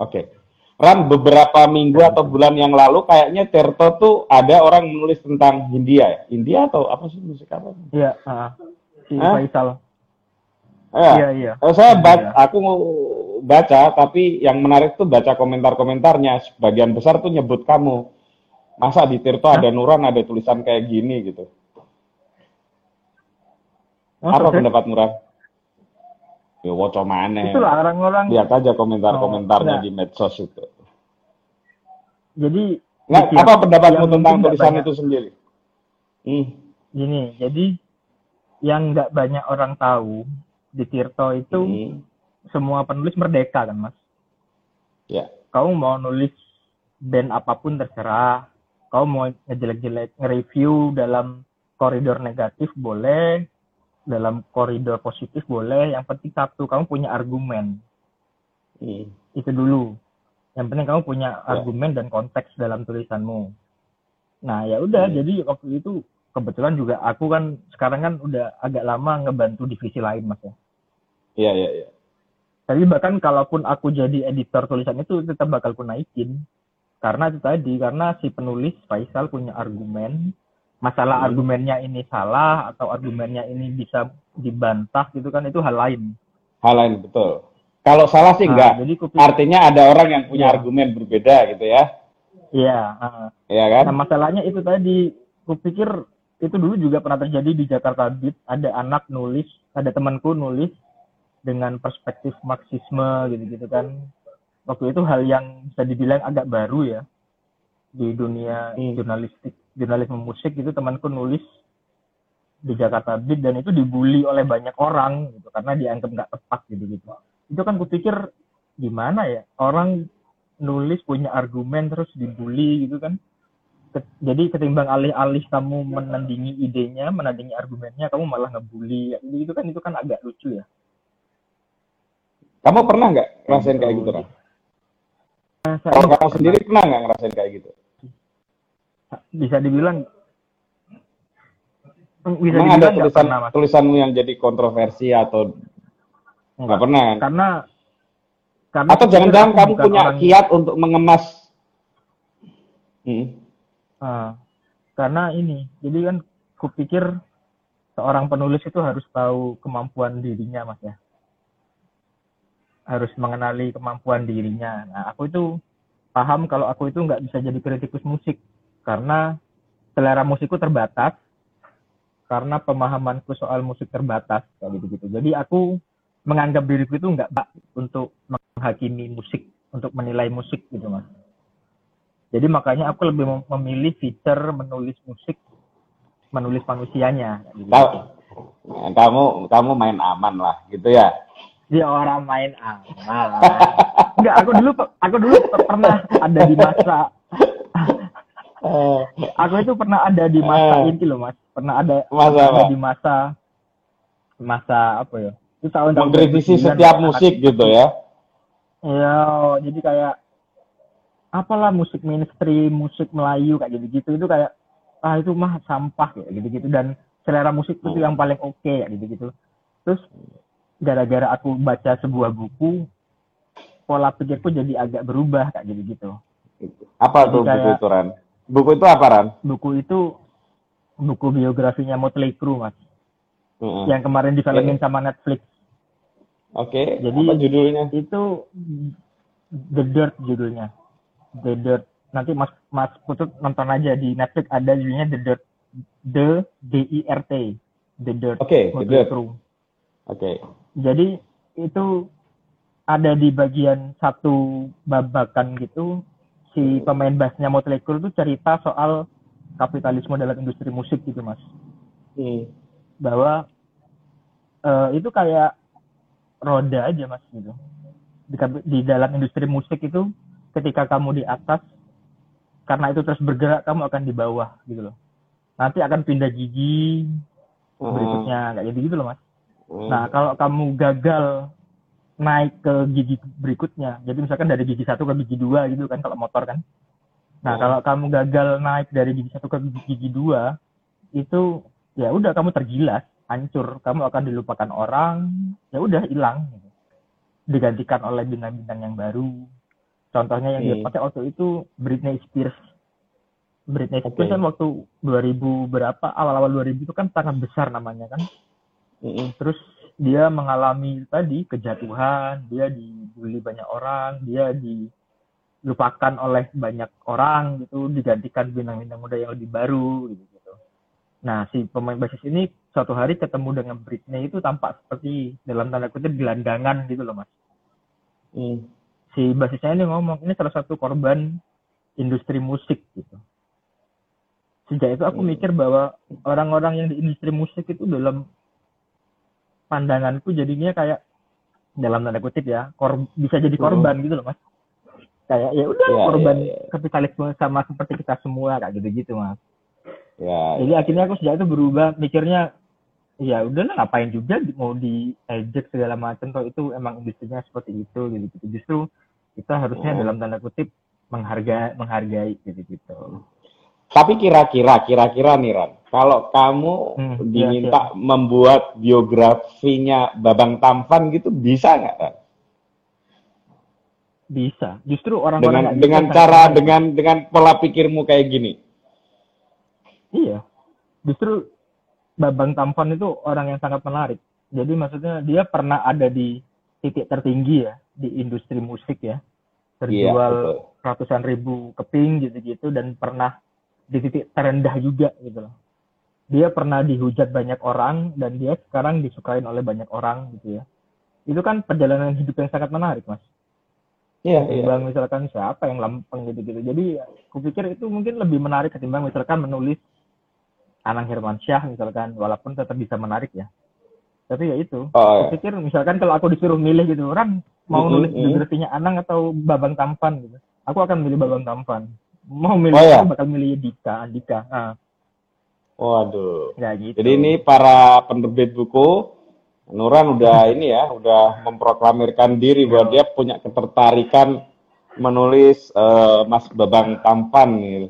Oke. Ran, beberapa minggu atau bulan yang lalu kayaknya Terto tuh ada orang menulis tentang Hindia ya? India atau apa sih musik apa? iya ah. si Hah? Faisal Ya. iya iya Oh, saya Iya. aku baca, tapi yang menarik tuh baca komentar-komentarnya. Sebagian besar tuh nyebut kamu. Masa di Tirto ada Nuran, ada tulisan kayak gini gitu. Oh, Apa pendapat Nuran? Ya, woco mana? itulah orang-orang Lihat aja komentar-komentarnya Oh, di medsos itu. jadi Nggak, apa pendapatmu tentang tulisan banyak- itu sendiri? Hmm. gini jadi yang nggak banyak orang tahu di Tirto itu Hmm. semua penulis merdeka kan mas Ya. kamu mau nulis band apa pun terserah kau mau ngejelek-jelek nge-review dalam koridor negatif boleh dalam koridor positif boleh yang penting satu kamu punya argumen Hmm. itu dulu yang penting kamu punya Ya. argumen dan konteks dalam tulisanmu nah ya udah Hmm. jadi waktu itu kebetulan juga aku kan sekarang kan udah agak lama ngebantu divisi lain mas ya Iya, iya, iya. tapi bahkan kalaupun aku jadi editor tulisan itu tetap bakal ku naikin karena itu tadi karena si penulis Faisal punya argumen masalah Hmm. argumennya ini salah atau argumennya ini bisa dibantah gitu kan itu hal lain Hal lain betul. Kalau salah sih Nah, enggak. jadi kupikir Artinya ada orang yang punya Iya. argumen berbeda gitu ya. iya ah. Iya kan? Nah masalahnya itu tadi, kupikir itu dulu juga pernah terjadi di Jakarta Beat. Ada anak nulis, ada temanku nulis dengan perspektif Marxisme gitu-gitu kan. Waktu itu hal yang bisa dibilang agak baru ya di dunia Hmm. jurnalistik, jurnalisme musik itu temanku nulis di Jakarta Beat dan itu dibully oleh banyak orang gitu karena dianggap nggak tepat gitu-gitu. Itu kan kupikir gimana ya orang nulis punya argumen terus dibully gitu kan. Jadi ketimbang alih-alih kamu menandingi idenya menandingi argumennya kamu malah ngebully. Ya, gitu kan itu kan agak lucu ya. Kamu pernah nggak ngerasain kayak gitu, saya Kalau kamu sendiri pernah nggak ngerasain kayak gitu? Bisa dibilang bisa Emang ada tulisan pernah mas tulisanmu yang jadi kontroversi atau nggak pernah kan? karena karena Atau jangan-jangan kamu punya orang- kiat untuk mengemas? Hmm. Ah, karena ini jadi kan kupikir seorang penulis itu harus tahu kemampuan dirinya mas ya harus mengenali kemampuan dirinya nah aku itu paham kalau aku itu nggak bisa jadi kritikus musik karena selera musikku terbatas karena pemahamanku soal musik terbatas kayak gitu gitu jadi aku menganggap diriku itu nggak bak untuk menghakimi musik untuk menilai musik gitu mas jadi makanya aku lebih mem- memilih feature menulis musik menulis manusianya gitu. Kamu kamu main aman lah, gitu ya? dia orang main amal enggak aku dulu aku dulu pernah ada di masa aku itu pernah ada di masa Eh. ini loh mas pernah ada Masa ada apa? di masa masa apa ya itu tahun Mengkritisi 2009, setiap musik gitu ya? Iya, jadi kayak apalah musik mainstream, musik Melayu kayak gitu-gitu itu kayak ah itu mah sampah kayak gitu-gitu dan selera musik itu yang paling oke kayak gitu-gitu. Terus gara-gara aku baca sebuah buku, pola pikirku jadi agak berubah kayak gitu-gitu. Apa Jadi tuh buku itu, Ran? Buku itu apa, Ran? Buku itu buku biografinya Motley Crue mas, Mm-mm. yang kemarin difilmin sama Netflix. Oke, Jadi- apa judulnya? itu The Dirt judulnya The Dirt nanti mas mas putut nonton aja di Netflix ada judulnya The Dirt The D I R T The Dirt Oke, The Motley Dirt. Oke. jadi itu ada di bagian satu babakan gitu si pemain bassnya Motley Crue itu cerita soal kapitalisme dalam industri musik gitu mas. Hmm. bahwa eh, itu kayak roda aja mas gitu. Di, di dalam industri musik itu ketika kamu di atas karena itu terus bergerak kamu akan di bawah gitu loh. Nanti akan pindah gigi berikutnya kayak gitu gitu loh mas. Hmm. nah kalau kamu gagal naik ke gigi berikutnya jadi misalkan dari gigi satu ke gigi dua gitu kan kalau motor kan nah Hmm. kalau kamu gagal naik dari gigi satu ke gigi dua itu ya udah kamu tergilas hancur kamu akan dilupakan orang ya udah hilang gitu. digantikan oleh bintang-bintang yang baru contohnya yang dia Hmm. pakai waktu itu Britney Spears Britney. Spears kan waktu 2000 berapa awal-awal 2000 itu kan sangat besar namanya kan Mm-mm. terus dia mengalami tadi kejatuhan dia dibully banyak orang dia dilupakan oleh banyak orang gitu digantikan bintang-bintang muda yang lebih baru gitu gitu nah si pemain basis ini suatu hari ketemu dengan Britney itu tampak seperti dalam tanda kutip gelandangan gitu loh mas Hmm. si basisnya ini ngomong ini salah satu korban industri musik gitu sejak itu aku Hmm. mikir bahwa orang-orang yang di industri musik itu dalam pandanganku jadinya kayak dalam tanda kutip ya kor bisa jadi korban gitu loh mas. Kayak ya udah Iya, korban iya, iya. kapitalisme sama seperti kita semua kayak gitu-gitu mas. Ya, jadi akhirnya aku sejak itu berubah mikirnya ya udah lah ngapain juga di- mau diejek segala macam toh itu emang industrinya seperti itu gitu gitu justru kita harusnya Oh. dalam tanda kutip menghargai menghargai gitu gitu Tapi kira-kira, kira-kira nih Ran, kalau kamu Hmm, iya, diminta membuat biografinya Babang Tampan gitu, bisa nggak? Ran? bisa justru orang-orang Dengan dengan bisa cara dengan dengan pola pikirmu kayak gini. Iya, justru Babang Tampan itu orang yang sangat menarik. Jadi maksudnya dia pernah ada di titik tertinggi ya di industri musik ya, Iya, terjual betul. ratusan ribu keping gitu-gitu dan pernah di titik terendah juga gitu loh. Dia pernah dihujat banyak orang dan dia sekarang disukain oleh banyak orang gitu ya. Itu kan perjalanan hidup yang sangat menarik mas. Iya, iya. Ketimbang misalkan siapa yang lempeng gitu-gitu. Jadi kupikir itu mungkin lebih menarik ketimbang misalkan menulis Anang Hermansyah misalkan, walaupun tetap bisa menarik ya. Tapi ya itu, Oh, iya. kupikir misalkan kalau aku disuruh milih gitu, orang mau Mm-mm, nulis mm. biografinya Anang atau Babang Tampan gitu. Aku akan milih Babang Tampan. Mau milih Oh, aku bakal milih Dika, Andika. Nah, Waduh. ya gitu. Jadi ini para penerbit buku, Nuran udah *laughs* ini ya, udah memproklamirkan diri bahwa dia punya ketertarikan menulis eh, Mas Babang Tampan gitu.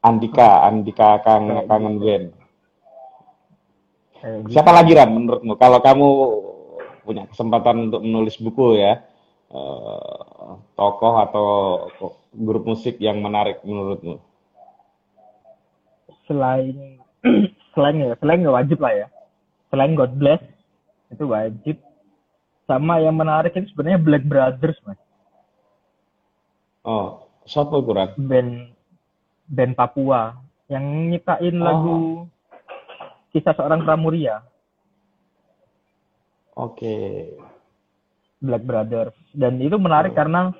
Andika, Andika Kang Kangen gitu. Kayak gitu. Siapa lagi Ran menurutmu? Kalau kamu punya kesempatan untuk menulis buku ya, eh, tokoh atau grup musik yang menarik menurutmu? Selain *clears throat* selain ya, selain nggak wajib lah ya. Selain God Bless itu wajib. Sama yang menarik itu sebenarnya Black Brothers mas. Oh, siapa itu Ran? band band Papua yang nyiptain Oh. lagu kisah seorang pramuria Oke. Black Brothers dan itu menarik karena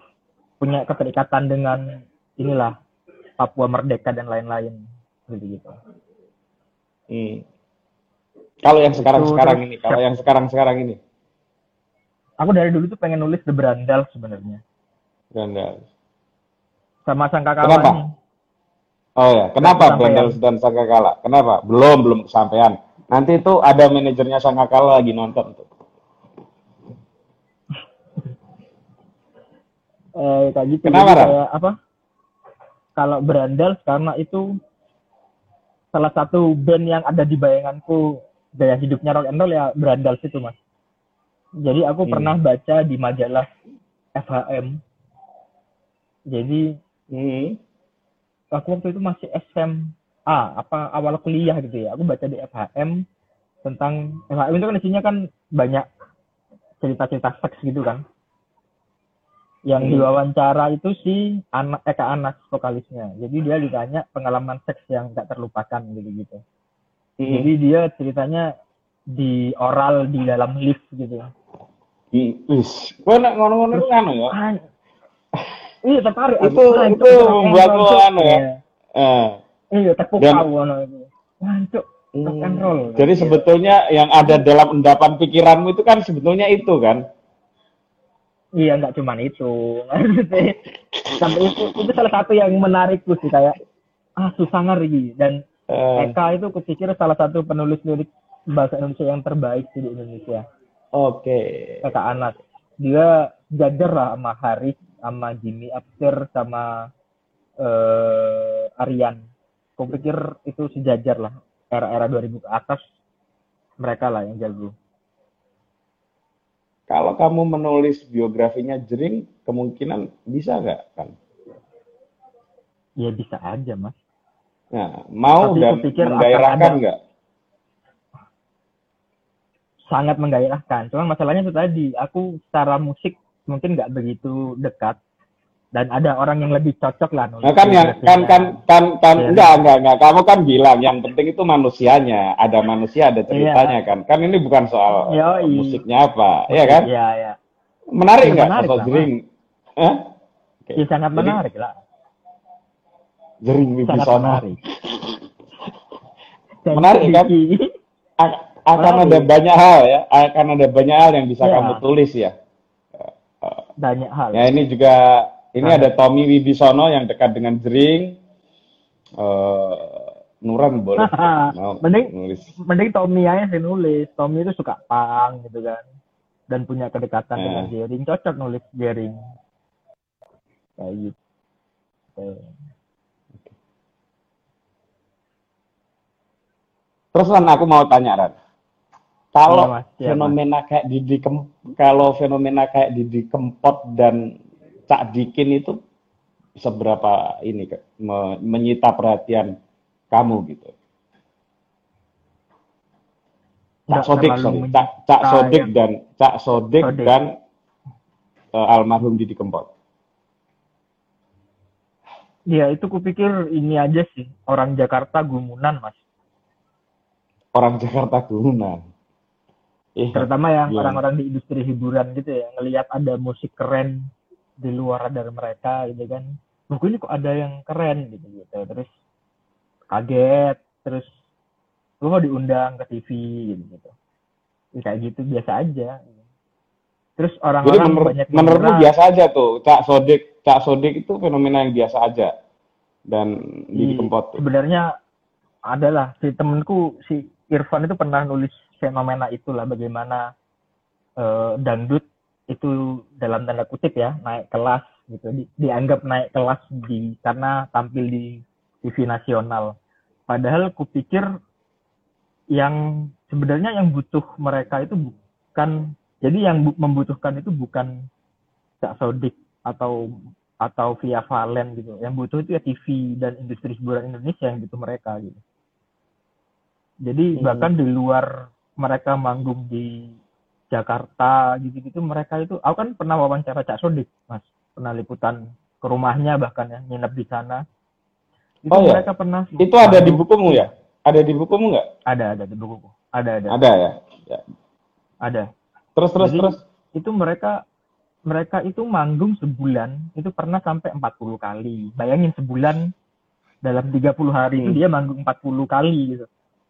punya keterikatan dengan inilah Papua Merdeka dan lain-lain gitu gitu Hmm. Kalau yang sekarang-sekarang terus ini, kalau yang sekarang-sekarang ini, aku dari dulu tuh pengen nulis The Brandal sebenarnya Brandal. sama Sangkakala Kenapa? ini Oh ya, kenapa. Brandal dan Sangkakala? Kenapa? Belum, belum kesampaian. Nanti itu ada manajernya Sangkakala lagi nonton tuh. Eh, kayak gitu. Kenapa, Jadi kayak apa? Kalau Brandal karena itu salah satu band yang ada di bayanganku gaya hidupnya rock and roll ya Brandal situ mas. Jadi aku Hmm. pernah baca di majalah FHM jadi Hmm. aku waktu itu masih SMA apa awal kuliah gitu ya. Aku baca di FHM tentang FHM itu kan isinya kan banyak cerita-cerita seks gitu kan yang Hmm. diwawancara itu si anak Eka Anas vokalisnya jadi dia ditanya pengalaman seks yang tak terlupakan gitu gitu Hmm. jadi dia ceritanya di oral di dalam lift gitu. Wis, kowe nek ngono-ngono itu anu ya. Iya tertarik Itu-. Ah, itu roll, Cuk. anu ya. Iya. Eh. Iya, tepuk kau ngono itu. Wah, cuk, rock and Hmm. roll. Jadi Iya. sebetulnya yang ada dalam endapan pikiranmu itu kan sebetulnya itu kan. Iya, nggak cuman itu. *laughs* Sampai itu, itu salah satu yang menarikku sih kayak ah susah ngeri dan Eh, Eka itu kupikir salah satu penulis lirik bahasa Indonesia yang terbaik sih di Indonesia. Oke. Eka Anas. Dia jajar lah sama Haris, sama Jimmy Absir, sama eh Aryan. Kupikir itu sejajar lah. Era-era 2000 ke atas mereka lah yang jago. Kalau kamu menulis biografinya Jering, kemungkinan bisa nggak kan? Ya bisa aja, Mas. Nah, mau Tapi dan menggairahkan nggak? sangat menggairahkan. Cuman masalahnya itu tadi, aku secara musik mungkin nggak begitu dekat dan ada orang yang lebih cocok lah nulis Nah, kan yang kan kan kan kan Iya. enggak enggak enggak kamu kan bilang yang penting itu manusianya ada manusia ada ceritanya kan kan ini bukan soal Yoi. musiknya apa ya kan Iya, iya. menarik Ya, menarik sosok lah, jering? Oke. Ya, sangat Jadi, menarik lah. jering menarik. *laughs* Menarik, kan? A- akan Menarik. ada banyak hal ya akan ada banyak hal yang bisa Iya. kamu tulis ya banyak hal. ya ini juga ini ada Tommy Wibisono yang dekat dengan Jering. Eh, Nuran boleh *laughs* mau mending nulis. mending Tommy aja sih nulis Tommy itu suka pang gitu kan dan punya kedekatan Eh. dengan Jering cocok nulis Jering kayak gitu Terus Ran, aku mau tanya Ran. Kalau Mas. Iya, fenomena kayak Didi Kem, kalau fenomena kayak Didi Kempot dan Cak Dikin itu seberapa ini me- menyita perhatian kamu gitu? Cak Sodik, sorry. Cak, Cak Sodik yang- dan Cak Sodik, Sodik. dan eh, almarhum Didi Kempot. ya itu kupikir ini aja sih orang Jakarta gumunan mas Orang Jakarta Guna. Iya. terutama yang Iya. orang-orang di industri hiburan gitu ya ngelihat ada musik keren di luar dari mereka gitu kan. Buku ini kok ada yang keren gitu gitu. Terus kaget terus lu mau diundang ke TV gitu gitu. Ya, kayak gitu biasa aja. Terus orang-orang menur banyak menurutmu biasa aja tuh, Cak Sodik, Cak Sodik itu fenomena yang biasa aja. Dan Di- Kempot tuh. sebenarnya adalah si temenku si Irfan itu pernah nulis fenomena itulah bagaimana eh, dangdut itu dalam tanda kutip ya naik kelas gitu Di- dianggap naik kelas di karena tampil di TV nasional padahal kupikir yang sebenarnya yang butuh mereka itu bukan jadi yang bu- membutuhkan itu bukan Cak Sodik atau atau via Valen gitu. Yang butuh itu ya TV dan industri hiburan Indonesia yang butuh mereka gitu. Jadi Hmm. bahkan di luar mereka manggung di Jakarta gitu-gitu mereka itu aku kan pernah wawancara Cak Sodik Mas pernah liputan ke rumahnya bahkan ya nginep di sana itu Oh, iya? mereka pernah Itu ada di bukumu ya? Ada di bukumu nggak? ada ada di bukuku ada ada Ada ya. ya. ada Terus terus Jadi- terus. itu mereka mereka itu manggung sebulan itu pernah sampai 40 kali. Bayangin sebulan dalam 30 hari itu Hmm. dia manggung 40 kali gitu.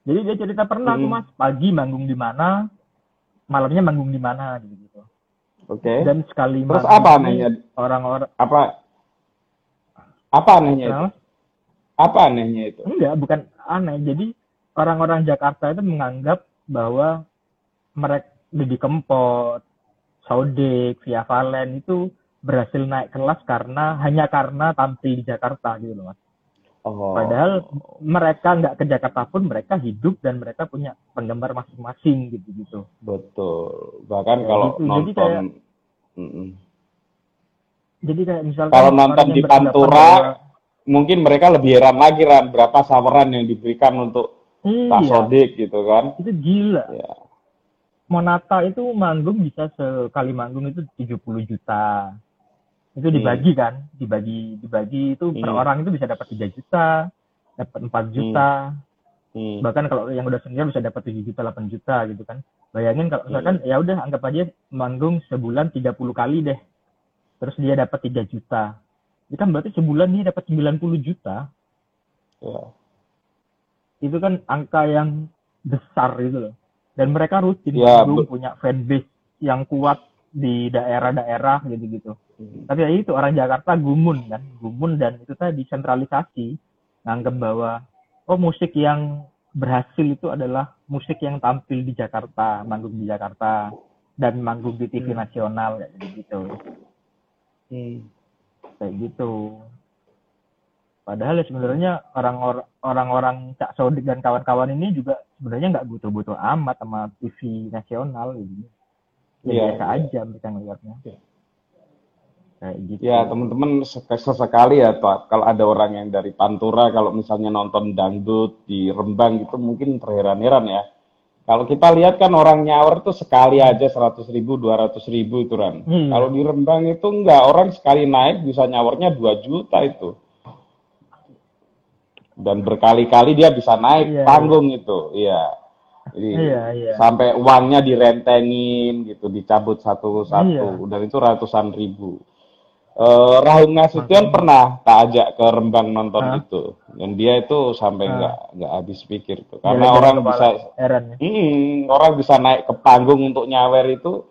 Jadi dia cerita pernah Hmm. Mas, pagi manggung di mana, malamnya manggung di mana gitu. gitu. Oke. Dan sekali Terus apa anehnya? Orang-orang Apa apa anehnya itu? Apa anehnya itu? enggak, bukan aneh. Jadi orang-orang Jakarta itu menganggap bahwa mereka Didi Kempot, Sodik, Via Valen itu berhasil naik kelas karena hanya karena tampil di Jakarta gitu loh mas. Oh. Padahal mereka nggak ke Jakarta pun mereka hidup dan mereka punya penggemar masing-masing gitu gitu. betul. Bahkan Ya, kalau gitu. Jadi nonton kayak- Mm-mm. Jadi kayak misalkan Kalau nonton di Pantura, bahwa- mungkin mereka lebih heran lagi Ran berapa saweran yang diberikan untuk Pak iya, Sodik gitu kan. itu gila. Ya. Monata itu manggung bisa sekali manggung itu 70 juta. Itu dibagi kan, dibagi dibagi itu per Hmm. orang itu bisa dapat 3 juta, dapat 4 juta. Hmm. Bahkan kalau yang udah senior bisa dapat 7 juta, 8 juta gitu kan. Bayangin kalau misalkan ya udah anggap aja manggung sebulan 30 kali deh. Terus dia dapat 3 juta. Itu kan berarti sebulan dia dapat 90 juta. Ya. Itu kan angka yang besar gitu loh. Dan mereka rutin Ya, manggung, be- punya fanbase yang kuat di daerah-daerah gitu-gitu. Hmm. Tapi ya itu orang Jakarta gumun kan, gumun dan itu tadi sentralisasi, nganggap bahwa oh musik yang berhasil itu adalah musik yang tampil di Jakarta, manggung di Jakarta dan manggung di TV Hmm. nasional kayak gitu, Hmm. kayak gitu. Padahal ya sebenarnya orang-orang orang-orang Cak Sodik dan kawan-kawan ini juga sebenarnya nggak butuh-butuh amat sama TV nasional gitu. Ya Iya, biasa iya. aja mereka ngeliatnya. Iya. Kayak gitu. Ya teman-teman sek- sesekali ya Pak, kalau ada orang yang dari Pantura, kalau misalnya nonton dangdut di Rembang gitu mungkin terheran-heran ya. Kalau kita lihat kan orang nyawer tuh sekali aja 100 ribu, 200 ribu itu Ran. Iya. Kalau di Rembang itu enggak, orang sekali naik bisa nyawernya 2 juta itu. Dan berkali-kali dia bisa naik Iya, panggung itu, iya. Jadi Iya, iya. sampai uangnya direntengin gitu, dicabut satu-satu, Iya. dan itu ratusan ribu. Eh Rahul Nasution Makanya. pernah tak ajak ke Rembang nonton Hah? itu, dan dia itu sampai nggak nggak habis pikir tuh, karena Jalan-jalan orang bisa ya. Hmm, orang bisa naik ke panggung untuk nyawer itu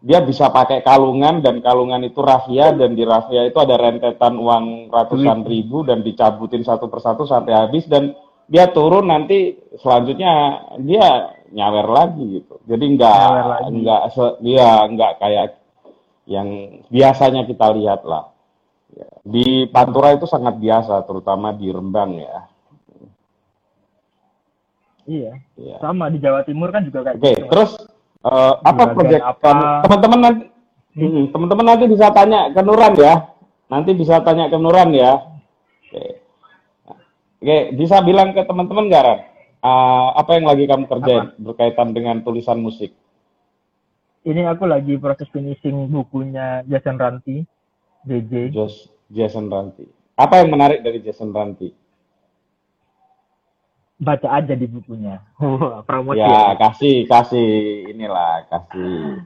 dia bisa pakai kalungan dan kalungan itu rafia dan di rafia itu ada rentetan uang ratusan ribu dan dicabutin satu persatu sampai habis dan dia turun nanti selanjutnya dia nyawer lagi gitu. Jadi nggak nggak dia nggak kayak yang biasanya kita lihat lah. Ya, di Pantura itu sangat biasa, terutama di Rembang ya. Iya. iya. Sama di Jawa Timur kan juga kayak Oke, gitu. terus uh, apa proyek teman-teman nanti hmm, teman-teman nanti bisa tanya ke Nuran ya. Nanti bisa tanya ke Nuran ya. Oke. Oke, bisa bilang ke teman-teman nggak? Uh, apa yang lagi kamu kerjain apa? berkaitan dengan tulisan musik? Ini aku lagi proses finishing bukunya Jason Ranti, JJ. Jason Ranti. Apa yang menarik dari Jason Ranti? baca aja di bukunya. *laughs* promosi. Ya, kasih kasih inilah, kasih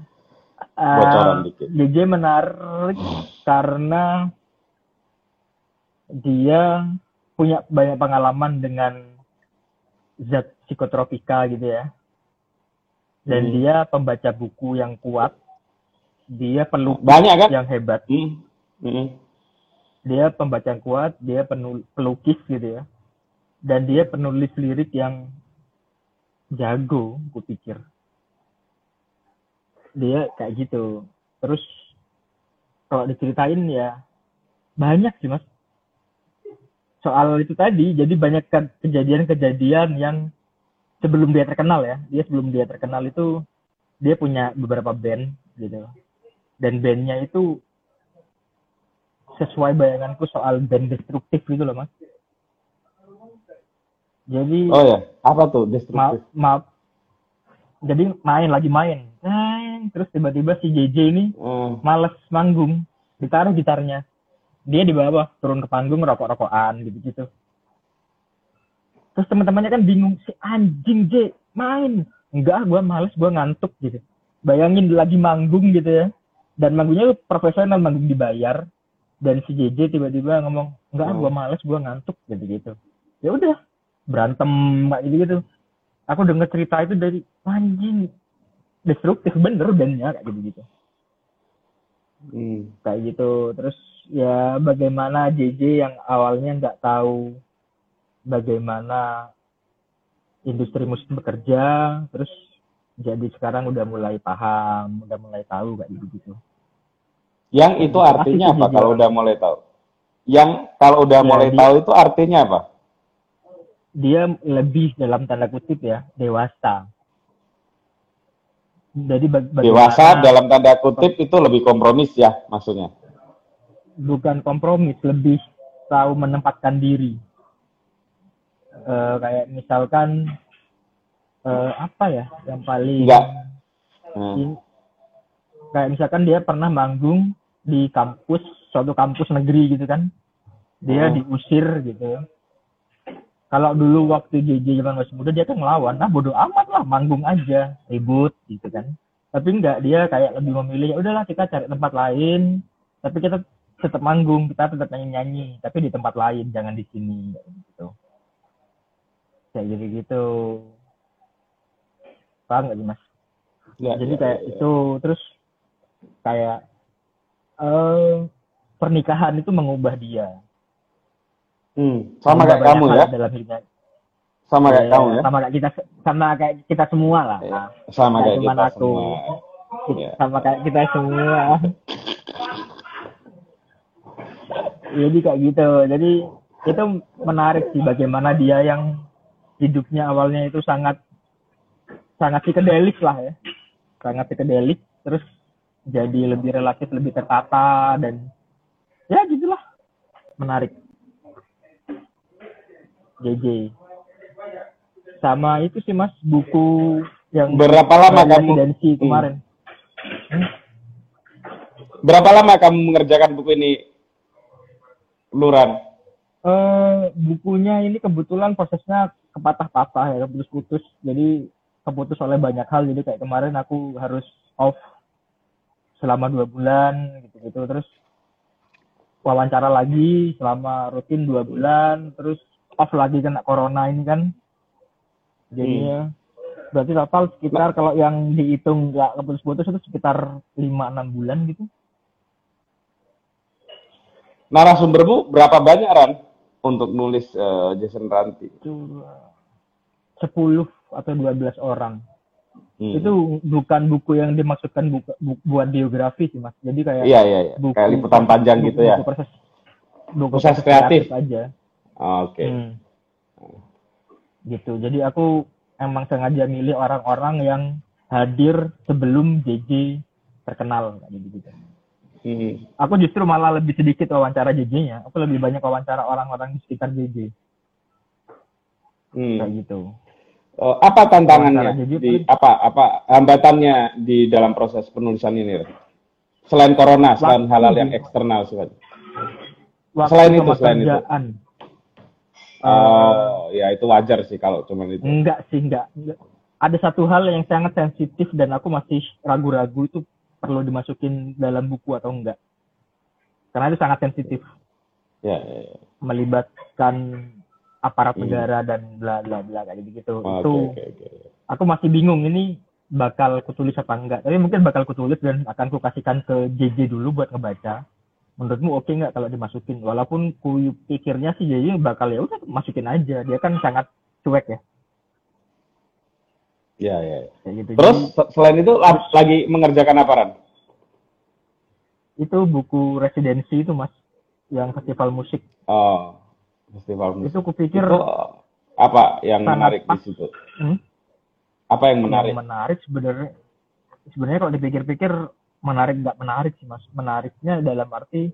bocoran uh, dikit. DJ menarik karena dia punya banyak pengalaman dengan zat psikotropika gitu ya. Dan hmm. dia pembaca buku yang kuat. Dia perlu banyak kan yang hebat. Hmm. Hmm. Dia pembaca yang kuat, dia pelukis gitu ya dan dia penulis lirik yang jago gue pikir dia kayak gitu terus kalau diceritain ya banyak sih mas soal itu tadi jadi banyak kejadian-kejadian yang sebelum dia terkenal ya dia sebelum dia terkenal itu dia punya beberapa band gitu dan bandnya itu sesuai bayanganku soal band destruktif gitu loh mas jadi Oh ya, apa tuh destruktif? Maaf, maaf. Jadi main lagi main. Main terus tiba-tiba si JJ ini hmm. males manggung, ditaruh gitarnya. Dia di bawah turun ke panggung rokok-rokokan gitu-gitu. Terus teman-temannya kan bingung si anjing J main. Enggak, gua males, gua ngantuk gitu. Bayangin lagi manggung gitu ya. Dan manggungnya profesional, manggung dibayar. Dan si JJ tiba-tiba ngomong, enggak, hmm. gua males, gua ngantuk gitu-gitu. Ya udah, berantem kayak gitu gitu aku dengar cerita itu dari anjing destruktif bener bandnya kayak gitu gitu hmm. kayak gitu terus ya bagaimana JJ yang awalnya nggak tahu bagaimana industri musik bekerja terus jadi sekarang udah mulai paham udah mulai tahu kayak gitu gitu yang itu artinya apa kalau udah mulai tahu yang kalau udah ya, mulai tahu itu artinya apa dia lebih dalam tanda kutip ya dewasa. Jadi dewasa dalam tanda kutip itu lebih kompromis ya maksudnya. Bukan kompromis, lebih tahu menempatkan diri. Uh, kayak misalkan uh, apa ya yang paling Enggak. Hmm. kayak misalkan dia pernah manggung di kampus suatu kampus negeri gitu kan. Dia hmm. diusir gitu. Kalau dulu waktu JJ zaman masih muda dia kan ngelawan. Nah bodoh amat lah manggung aja. Ribut gitu kan. Tapi enggak dia kayak lebih memilih ya udahlah kita cari tempat lain. Tapi kita tetap manggung kita tetap nyanyi nyanyi tapi di tempat lain jangan di sini gitu kayak gitu gitu paham nggak sih mas ya, jadi ya, kayak ya, ya. itu terus kayak uh, pernikahan itu mengubah dia Hmm, sama kayak kamu ya. Dalam hidupnya. Sama kayak ya, kamu ya. Sama kayak kita sama kayak kita semua lah. Ya, sama kayak kita aku. semua. Ya. Sama kayak kita semua. Jadi kayak gitu. Jadi itu menarik sih bagaimana dia yang hidupnya awalnya itu sangat sangat psikedelik lah ya. Sangat psikedelik terus jadi lebih relatif lebih tertata dan ya gitulah menarik JJ. Sama itu sih Mas buku yang berapa lama kamu residensi hmm. kemarin? Hmm? Berapa lama kamu mengerjakan buku ini, Luran? Uh, bukunya ini kebetulan prosesnya kepatah-patah ya, putus-putus. Jadi keputus oleh banyak hal. Jadi kayak kemarin aku harus off selama dua bulan gitu-gitu. Terus wawancara lagi selama rutin dua bulan. Terus off lagi kena corona ini kan jadinya hmm. Berarti total sekitar kalau yang dihitung nggak keputus-putus itu sekitar 5-6 bulan gitu. Narasumbermu berapa banyak Ran untuk nulis uh, Jason Ranti? Itu 10 atau 12 orang. Hmm. Itu bukan buku yang dimaksudkan buku, bu, buat biografi sih mas. Jadi kayak iya iya, iya. Buku, kayak liputan panjang buku, gitu ya. Buku proses, buku proses kreatif. kreatif aja. Oh, Oke. Okay. Hmm. Gitu. Jadi aku emang sengaja milih orang-orang yang hadir sebelum JJ terkenal kayak gitu. Hmm. Aku justru malah lebih sedikit wawancara JJ-nya. Aku lebih banyak wawancara orang-orang di sekitar JJ. Hmm. Kayak gitu. Uh, apa tantangannya JJ di apa apa hambatannya di dalam proses penulisan ini? Selain corona, selain hal-hal yang eksternal selain itu, selain kerjaan. itu. Oh, uh, ya itu wajar sih kalau cuma itu. Enggak sih, enggak. enggak. Ada satu hal yang sangat sensitif dan aku masih ragu-ragu itu perlu dimasukin dalam buku atau enggak. Karena itu sangat sensitif. Ya, ya, ya. Melibatkan aparat hmm. negara dan bla bla bla kayak gitu. Oh, itu okay, okay, okay. aku masih bingung ini bakal kutulis apa enggak. Tapi mungkin bakal kutulis dan akan kukasihkan ke JJ dulu buat ngebaca menurutmu oke okay nggak kalau dimasukin walaupun ku pikirnya sih jadi bakal ya udah masukin aja dia kan sangat cuek ya ya ya, ya. gitu. terus jadi, selain itu lagi mengerjakan apa Ran? itu buku residensi itu mas yang festival musik oh festival musik itu kupikir itu apa yang menarik pas. di situ hmm? apa yang menarik yang menarik sebenarnya sebenarnya kalau dipikir-pikir menarik nggak menarik sih mas menariknya dalam arti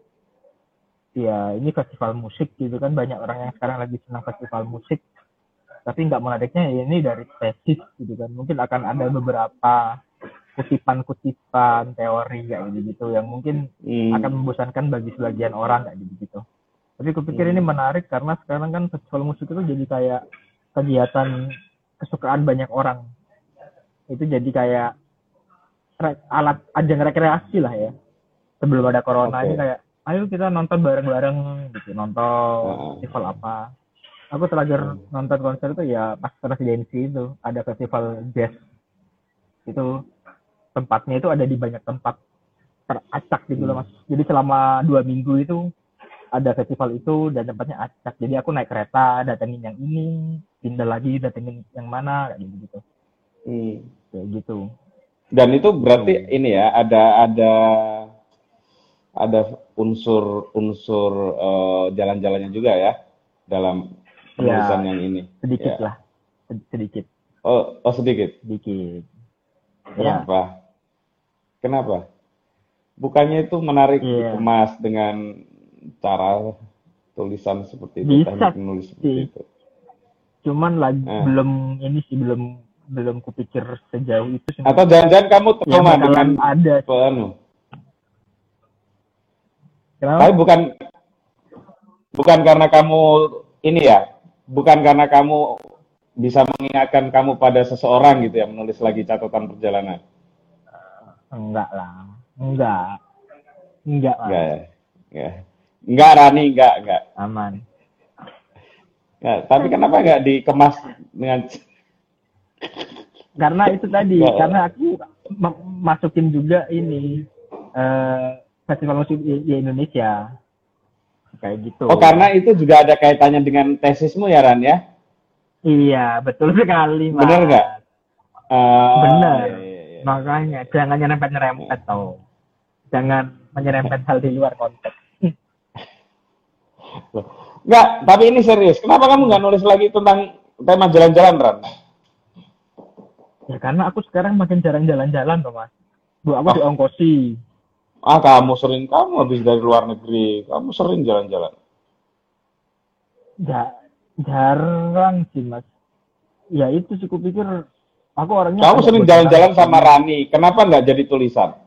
ya ini festival musik gitu kan banyak orang yang sekarang lagi senang festival musik tapi nggak menariknya ya ini dari tesis gitu kan. Mungkin akan ada beberapa kutipan-kutipan teori kayak gitu, gitu yang mungkin hmm. akan membosankan bagi sebagian orang kayak gitu gitu tapi kupikir hmm. ini menarik karena sekarang kan festival musik itu jadi kayak kegiatan kesukaan banyak orang. Itu jadi kayak alat ajang rekreasi lah ya. Sebelum ada corona okay. ini kayak ayo kita nonton bareng-bareng gitu. Nonton festival apa aku terakhir hmm. nonton konser itu ya pas residensi itu ada festival jazz itu tempatnya itu ada di banyak tempat teracak gitu loh hmm. mas jadi selama dua minggu itu ada festival itu dan tempatnya acak jadi aku naik kereta datengin yang ini pindah lagi datengin yang mana kayak gitu gitu hmm. kayak gitu dan itu berarti hmm. ini ya ada ada ada unsur unsur uh, jalan-jalannya juga ya dalam penulisan ya, yang ini. Sedikit ya. lah, sedikit. Oh, oh sedikit. Sedikit. Kenapa? Ya. Kenapa? Bukannya itu menarik ya. dikemas dengan cara tulisan seperti itu, Bisa teknik seperti itu. Cuman lagi eh. belum ini sih belum belum kupikir sejauh itu sih. Atau jangan-jangan kamu trauma ya, dengan ada penuh. Kenapa? Tapi bukan bukan karena kamu ini ya, bukan karena kamu bisa mengingatkan kamu pada seseorang gitu ya menulis lagi catatan perjalanan. enggak lah, enggak, enggak lah. Enggak ya, enggak. Enggak Rani, enggak, enggak. Aman. Enggak, tapi kenapa enggak dikemas dengan karena itu tadi ya. karena aku masukin juga ini uh, festival musik di Indonesia kayak gitu oh karena itu juga ada kaitannya dengan tesismu ya Ran ya iya betul sekali mas. bener nggak uh, bener iya, iya, iya. makanya jangan nyerempet nyerempet iya. tau jangan menyerempet hal di luar konteks *laughs* Enggak, tapi ini serius. Kenapa kamu nggak nulis lagi tentang tema jalan-jalan, Ran? Ya karena aku sekarang makin jarang jalan-jalan mas. Bu aku oh. diongkosi. Ah kamu sering kamu habis dari luar negeri, kamu sering jalan-jalan. Ja, jarang sih mas. Ya itu sih pikir aku orangnya. Kamu sering jalan-jalan sama Rani, kenapa nggak jadi tulisan?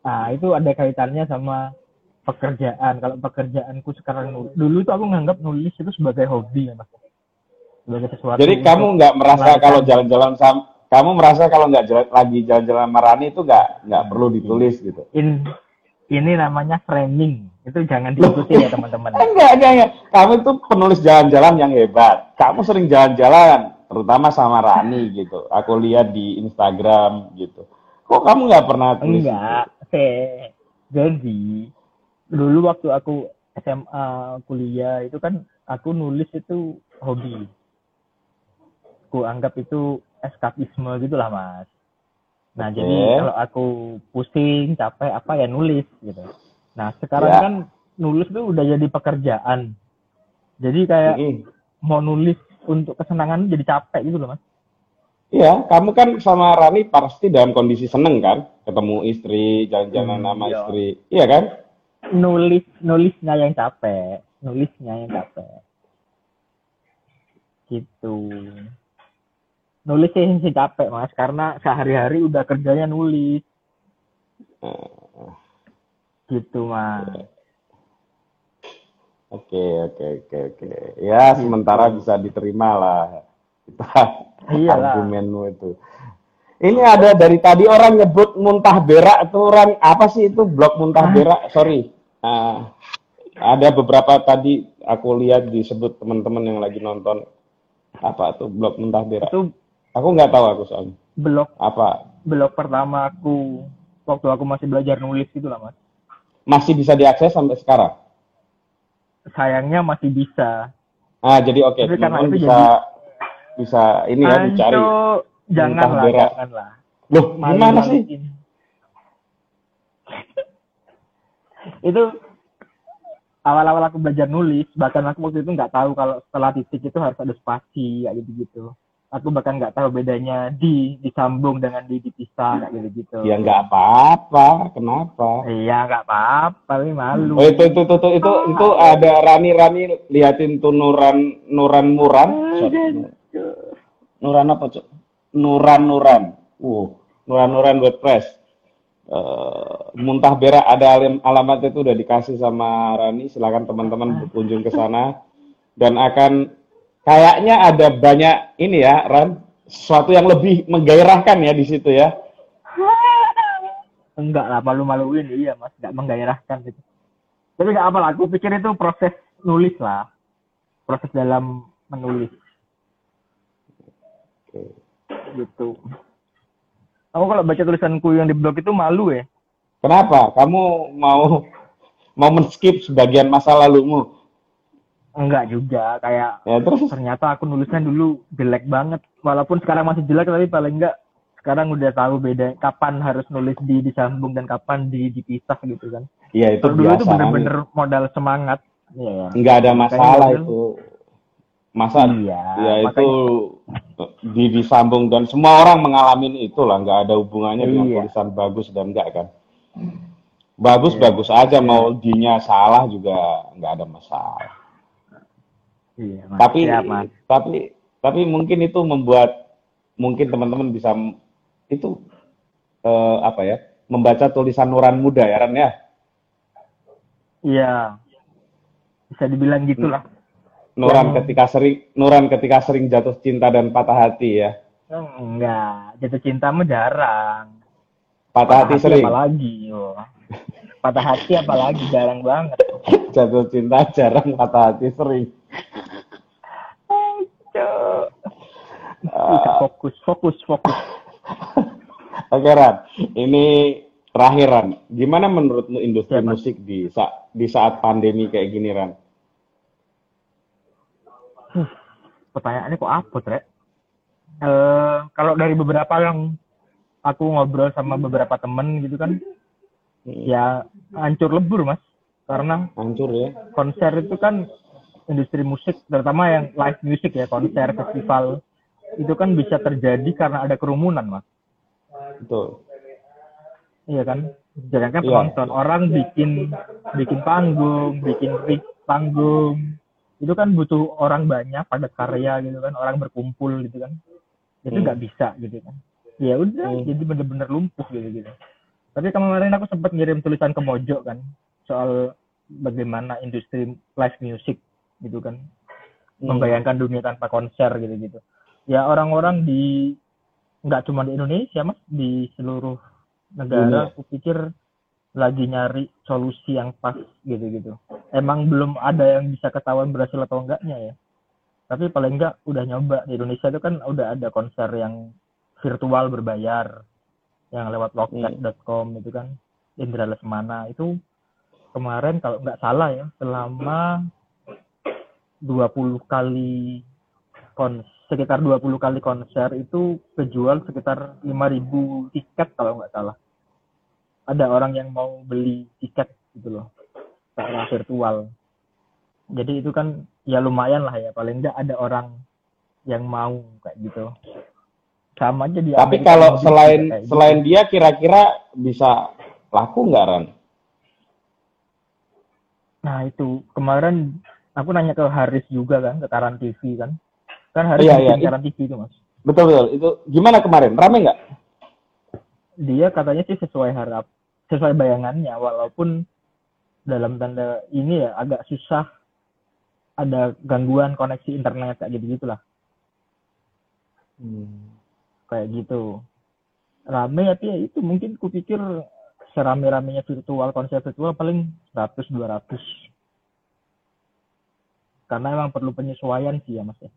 Nah itu ada kaitannya sama pekerjaan. Kalau pekerjaanku sekarang dulu tuh aku nganggap nulis itu sebagai hobi ya mas sebagai sesuatu. Jadi kamu nggak merasa kalau jalan-jalan sama kamu merasa kalau nggak jalan, lagi jalan-jalan sama Rani itu nggak nggak perlu ditulis gitu. In, ini namanya framing. Itu jangan diikuti ya teman-teman. *laughs* enggak, enggak, enggak. Kamu itu penulis jalan-jalan yang hebat. Kamu sering jalan-jalan. terutama sama Rani gitu. Aku lihat di Instagram gitu. Kok kamu nggak pernah tulis? Enggak, teh. Jadi dulu waktu aku SMA kuliah itu kan aku nulis itu hobi. Aku anggap itu eskapisme gitulah mas. Nah Oke. jadi kalau aku pusing, capek apa ya nulis gitu. Nah sekarang Ya. kan nulis tuh udah jadi pekerjaan. Jadi kayak Mm-mm. mau nulis untuk kesenangan jadi capek gitu loh mas. Iya, kamu kan sama Rani pasti dalam kondisi seneng kan? Ketemu istri, jalan-jalan Hmm, sama iya. istri. Iya kan? Nulis nulisnya yang capek, nulisnya yang capek. Gitu. Nulis sih sih capek mas, karena sehari-hari udah kerjanya nulis. Eh, Gitu mas. Oke, oke, oke, oke. Ya, Gitu. sementara bisa diterima lah. Kita *laughs* Iyalah. argumenmu itu. Ini ada dari tadi orang nyebut muntah berak itu orang apa sih itu blog muntah berak? Sorry. Ah, ada beberapa tadi aku lihat disebut teman-teman yang lagi nonton apa tuh blog muntah berak. Itu Aku nggak tahu aku soalnya. blog Apa blog pertama aku waktu aku masih belajar nulis gitu lah mas. masih bisa diakses sampai sekarang? Sayangnya masih bisa. Ah, jadi oke, Tapi karena teman-teman itu bisa bisa ini ya dicari. Anco, janganlah, janganlah. Loh, gimana sih? *laughs* Itu awal-awal aku belajar nulis, bahkan aku waktu itu nggak tahu kalau setelah titik itu harus ada spasi kayak gitu-gitu. Aku bahkan nggak tahu bedanya di disambung dengan di dipisah kayak gitu-gitu. Ya nggak apa-apa, kenapa? Iya nggak apa-apa, tapi malu. Oh itu itu itu itu itu, itu ada Rani Rani liatin tuh Nuran Nuran Muran. Sorry. Nuran apa cok? Nuran Nuran. Uh, Nuran Nuran WordPress. Eh, muntah berak ada alam- alamat itu udah dikasih sama Rani. Silakan teman-teman berkunjung ke sana dan akan kayaknya ada banyak ini ya Ran sesuatu yang lebih menggairahkan ya di situ ya. *laughs* Enggak lah, malu-maluin iya mas, nggak menggairahkan gitu. Tapi nggak apa lah, aku pikir itu proses nulis lah, proses dalam menulis Oke. gitu. Aku kalau baca tulisanku yang di blog itu malu ya. Kenapa? Kamu mau mau men-skip sebagian masa lalumu? Enggak juga, kayak Ya terus ternyata aku nulisnya dulu jelek banget. Walaupun sekarang masih jelek, tapi paling enggak sekarang udah tahu beda kapan harus nulis di disambung dan kapan di dipisah gitu kan. ya itu dulu biasa. itu bener-bener modal semangat. Iya. Nggak ada masalah Makanya itu. Masa Iya. ya itu makanya- di disambung dan semua orang mengalami itu lah. Nggak ada hubungannya dengan Iya. tulisan bagus dan enggak kan. Bagus Iya. bagus aja mau dinya salah juga nggak ada masalah. Iya, Mas. tapi Siap, Mas. tapi tapi mungkin itu membuat mungkin teman-teman bisa itu eh, apa ya membaca tulisan Nuran muda ya Ran ya Iya. Bisa dibilang gitulah. Nuran ketika sering Nuran ketika sering jatuh cinta dan patah hati ya Enggak, jatuh cinta mah jarang. patah hati sering apalagi, yo. Patah hati apalagi jarang banget. *laughs* jatuh cinta jarang patah hati sering Fokus, fokus, fokus. Oke Ran. Ini terakhir Ran. Gimana menurutmu industri musik di saat di saat pandemi kayak gini Ran? Pertanyaannya kok apa, Rek? Eh, kalau dari beberapa yang aku ngobrol sama beberapa temen gitu kan, Hmm, ya hancur lebur, Mas. Karena hancur ya. konser itu kan industri musik terutama yang live music ya konser festival itu kan bisa terjadi karena ada kerumunan mas. Betul. Iya kan? Jangan kan Iya. penonton orang bikin bikin panggung bikin rig panggung itu kan butuh orang banyak pada karya gitu kan orang berkumpul gitu kan. Itu Hmm. nggak bisa gitu kan. Ya udah Hmm. jadi bener-bener lumpuh gitu gitu. Tapi kemarin aku sempat ngirim tulisan ke Mojo kan soal bagaimana industri live music gitu kan. Hmm. membayangkan dunia tanpa konser gitu gitu. Ya orang-orang di nggak cuma di Indonesia mas di seluruh negara Dunia. aku pikir lagi nyari solusi yang pas gitu gitu. Emang belum ada yang bisa ketahuan berhasil atau enggaknya ya. Tapi paling enggak udah nyoba. Di Indonesia itu kan udah ada konser yang virtual berbayar yang lewat loket.com itu kan. Indra Lesmana. Itu kemarin kalau nggak salah ya selama 20 kali kon sekitar 20 kali konser itu kejual sekitar 5000 tiket kalau nggak salah. Ada orang yang mau beli tiket gitu loh secara virtual. Jadi itu kan ya lumayan lah ya paling nggak ada orang yang mau kayak gitu. Sama aja dia. Tapi kalau selain gitu. selain dia kira-kira bisa laku nggak Ran? Nah itu kemarin aku nanya ke Haris juga kan ke Taran TV kan. Kan Haris iya, iya. Taran TV itu mas. Betul betul. Itu gimana kemarin? Rame nggak? Dia katanya sih sesuai harap, sesuai bayangannya. Walaupun dalam tanda ini ya agak susah ada gangguan koneksi internet kayak gitu gitulah. Hmm. Kayak gitu. Rame tapi ya itu mungkin kupikir serame-ramenya virtual konser virtual paling 100 200 karena emang perlu penyesuaian sih ya mas ya.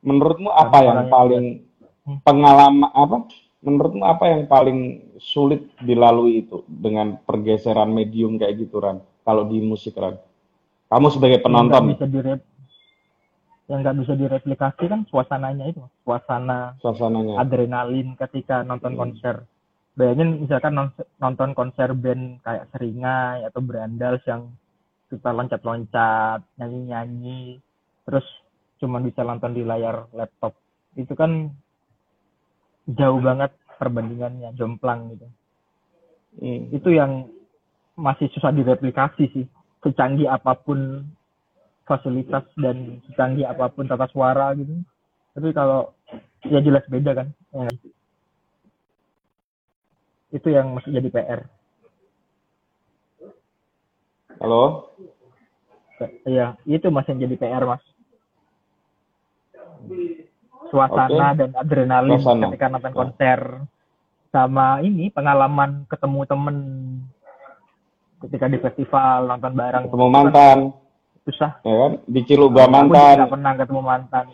Menurutmu apa karena yang paling yang... pengalaman apa? Menurutmu apa yang paling sulit dilalui itu dengan pergeseran medium kayak gitu Ran? Kalau di musik Ran. Kamu sebagai penonton. yang bisa direp yang nggak bisa direplikasi kan suasananya itu suasana suasananya. adrenalin ketika nonton hmm. konser. Bayangin misalkan nonton konser band kayak Seringai atau Berandals yang kita loncat-loncat, nyanyi-nyanyi, terus cuma bisa nonton di layar laptop. Itu kan jauh banget perbandingannya, jomplang gitu. Hmm. Itu yang masih susah direplikasi sih. Secanggih apa pun fasilitas dan secanggih apa pun tata suara gitu. Tapi kalau ya jelas beda kan. Ya itu yang masih jadi PR. Halo? Iya, itu masih jadi PR, Mas. Suasana okay. dan adrenalin Suasana. ketika nonton konser. Sama ini pengalaman ketemu temen ketika di festival nonton bareng. Ketemu mantan. Susah. Ya kan? Di Ciluba mantan. Aku pernah ketemu mantan.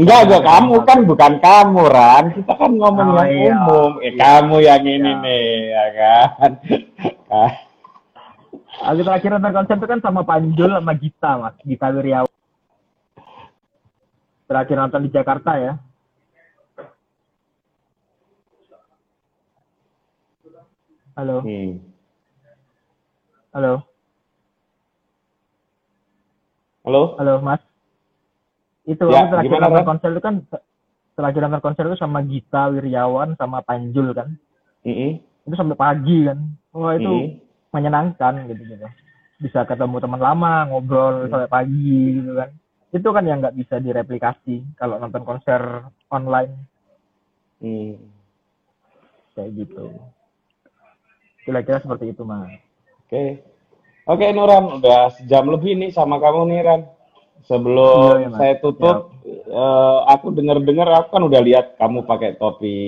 Enggak, enggak kamu kan bukan kamu Ran. Kita kan ngomong oh, yang iya. umum. Eh kamu yang ini iya. nih, ya kan. *laughs* Aku terakhir nonton konser itu kan sama Panjul sama Gita, Mas. Gita Wiryawan. Terakhir nonton di Jakarta ya. Halo. Hmm. Halo. Halo. Halo, Mas itu ya, aku terakhir nonton konser itu kan terakhir nonton konser itu sama Gita Wiryawan sama Panjul kan mm -hmm. itu sampai pagi kan wah itu mm -hmm. Menyenangkan gitu gitu. Bisa ketemu teman lama ngobrol -hmm. sampai pagi gitu kan. Itu kan yang nggak bisa direplikasi kalau nonton konser online. Mm. kayak gitu. Kira-kira seperti itu mah oke. Okay. oke okay, Nuran. Udah sejam lebih nih sama kamu nih Ran. Sebelum iya, iya, saya tutup, uh, aku dengar-dengar aku kan udah lihat kamu pakai topi,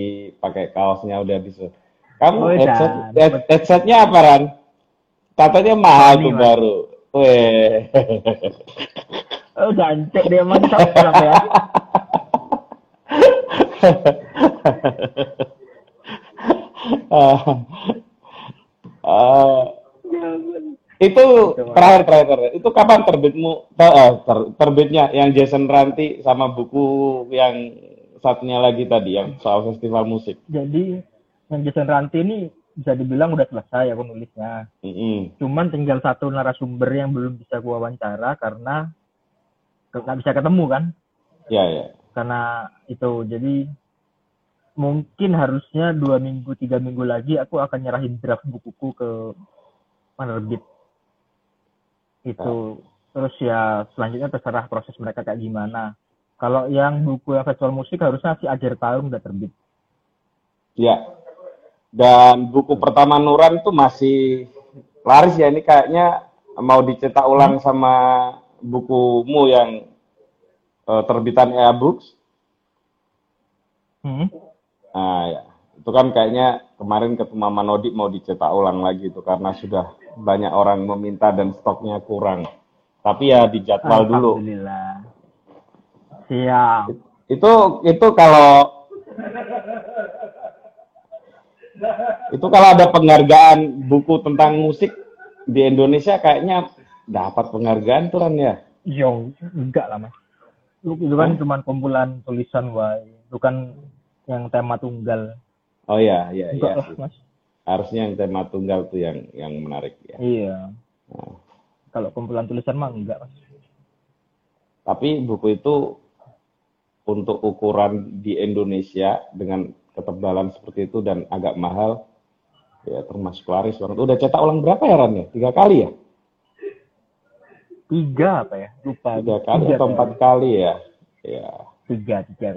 pakai kaosnya udah bisa. Kamu oh, headset, head, headsetnya apa Ran? Katanya mahal tuh baru. Weh. *laughs* Oh, gancek dia mantap ya. uh, *laughs* uh, itu terakhir terakhir itu kapan terbitmu ter, eh, ter, terbitnya yang Jason Ranti sama buku yang satunya lagi tadi yang soal festival musik. Jadi yang Jason Ranti ini bisa dibilang udah selesai aku nulisnya. Mm -hmm. Cuman tinggal satu narasumber yang belum bisa gua wawancara karena nggak bisa ketemu kan? Iya ya. Karena itu jadi mungkin harusnya dua minggu tiga minggu lagi aku akan nyerahin draft bukuku ke penerbit itu terus ya selanjutnya terserah proses mereka kayak gimana kalau yang buku yang festival musik harusnya sih akhir tahun udah terbit ya dan buku pertama Nuran itu masih laris ya ini kayaknya mau dicetak ulang hmm. sama bukumu yang uh, terbitan Ea Books hmm. nah ya itu kan kayaknya kemarin ketemu Mama Nodi mau dicetak ulang lagi itu karena sudah banyak orang meminta dan stoknya kurang. Tapi ya dijadwal dulu. Siap. Itu itu kalau itu kalau ada penghargaan buku tentang musik di Indonesia kayaknya dapat penghargaan tuh Ran ya. Yo, enggak lah mas. Itu, itu kan cuma kumpulan tulisan wae, bukan yang tema tunggal. Oh iya, iya, Enggak iya. lah sih. mas. Harusnya yang tema tunggal tuh yang yang menarik ya. Iya. Nah, Kalau kumpulan tulisan mah enggak mas. tapi buku itu untuk ukuran di Indonesia dengan ketebalan seperti itu dan agak mahal ya termasuk laris banget. Udah cetak ulang berapa ya Ran ya? Tiga kali ya? Tiga apa ya? Lupa. Tiga kali atau kayaknya. empat kali ya? Ya. Tiga, tiga.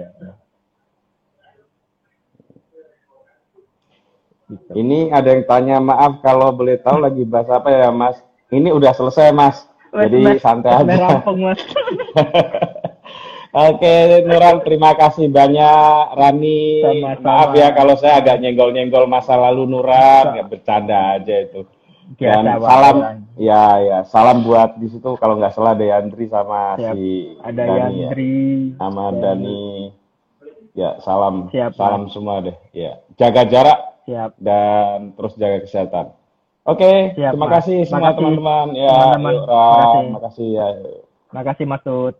Gitu. Ini ada yang tanya maaf kalau boleh tahu lagi bahas apa ya Mas? Ini udah selesai Mas. Jadi Mas, santai aja. rampung mas. *laughs* Oke, Nuran, terima kasih banyak. Rani, Sama-sama. maaf ya kalau saya agak nyenggol-nyenggol masa lalu Nuran, ya bercanda aja itu. Biasa, Dan Bang. salam, ya ya, salam buat di situ kalau nggak salah ada Yandri sama Siap. si Ada Dani ya. Yandri. sama Dani. Ya, salam, Siap, salam semua deh. Ya, jaga jarak Siap. dan terus jaga kesehatan. Oke, Siap, terima Mas. kasih semua teman-teman. Ya, yuk. Makasih. makasih ya. Makasih Mas Tut.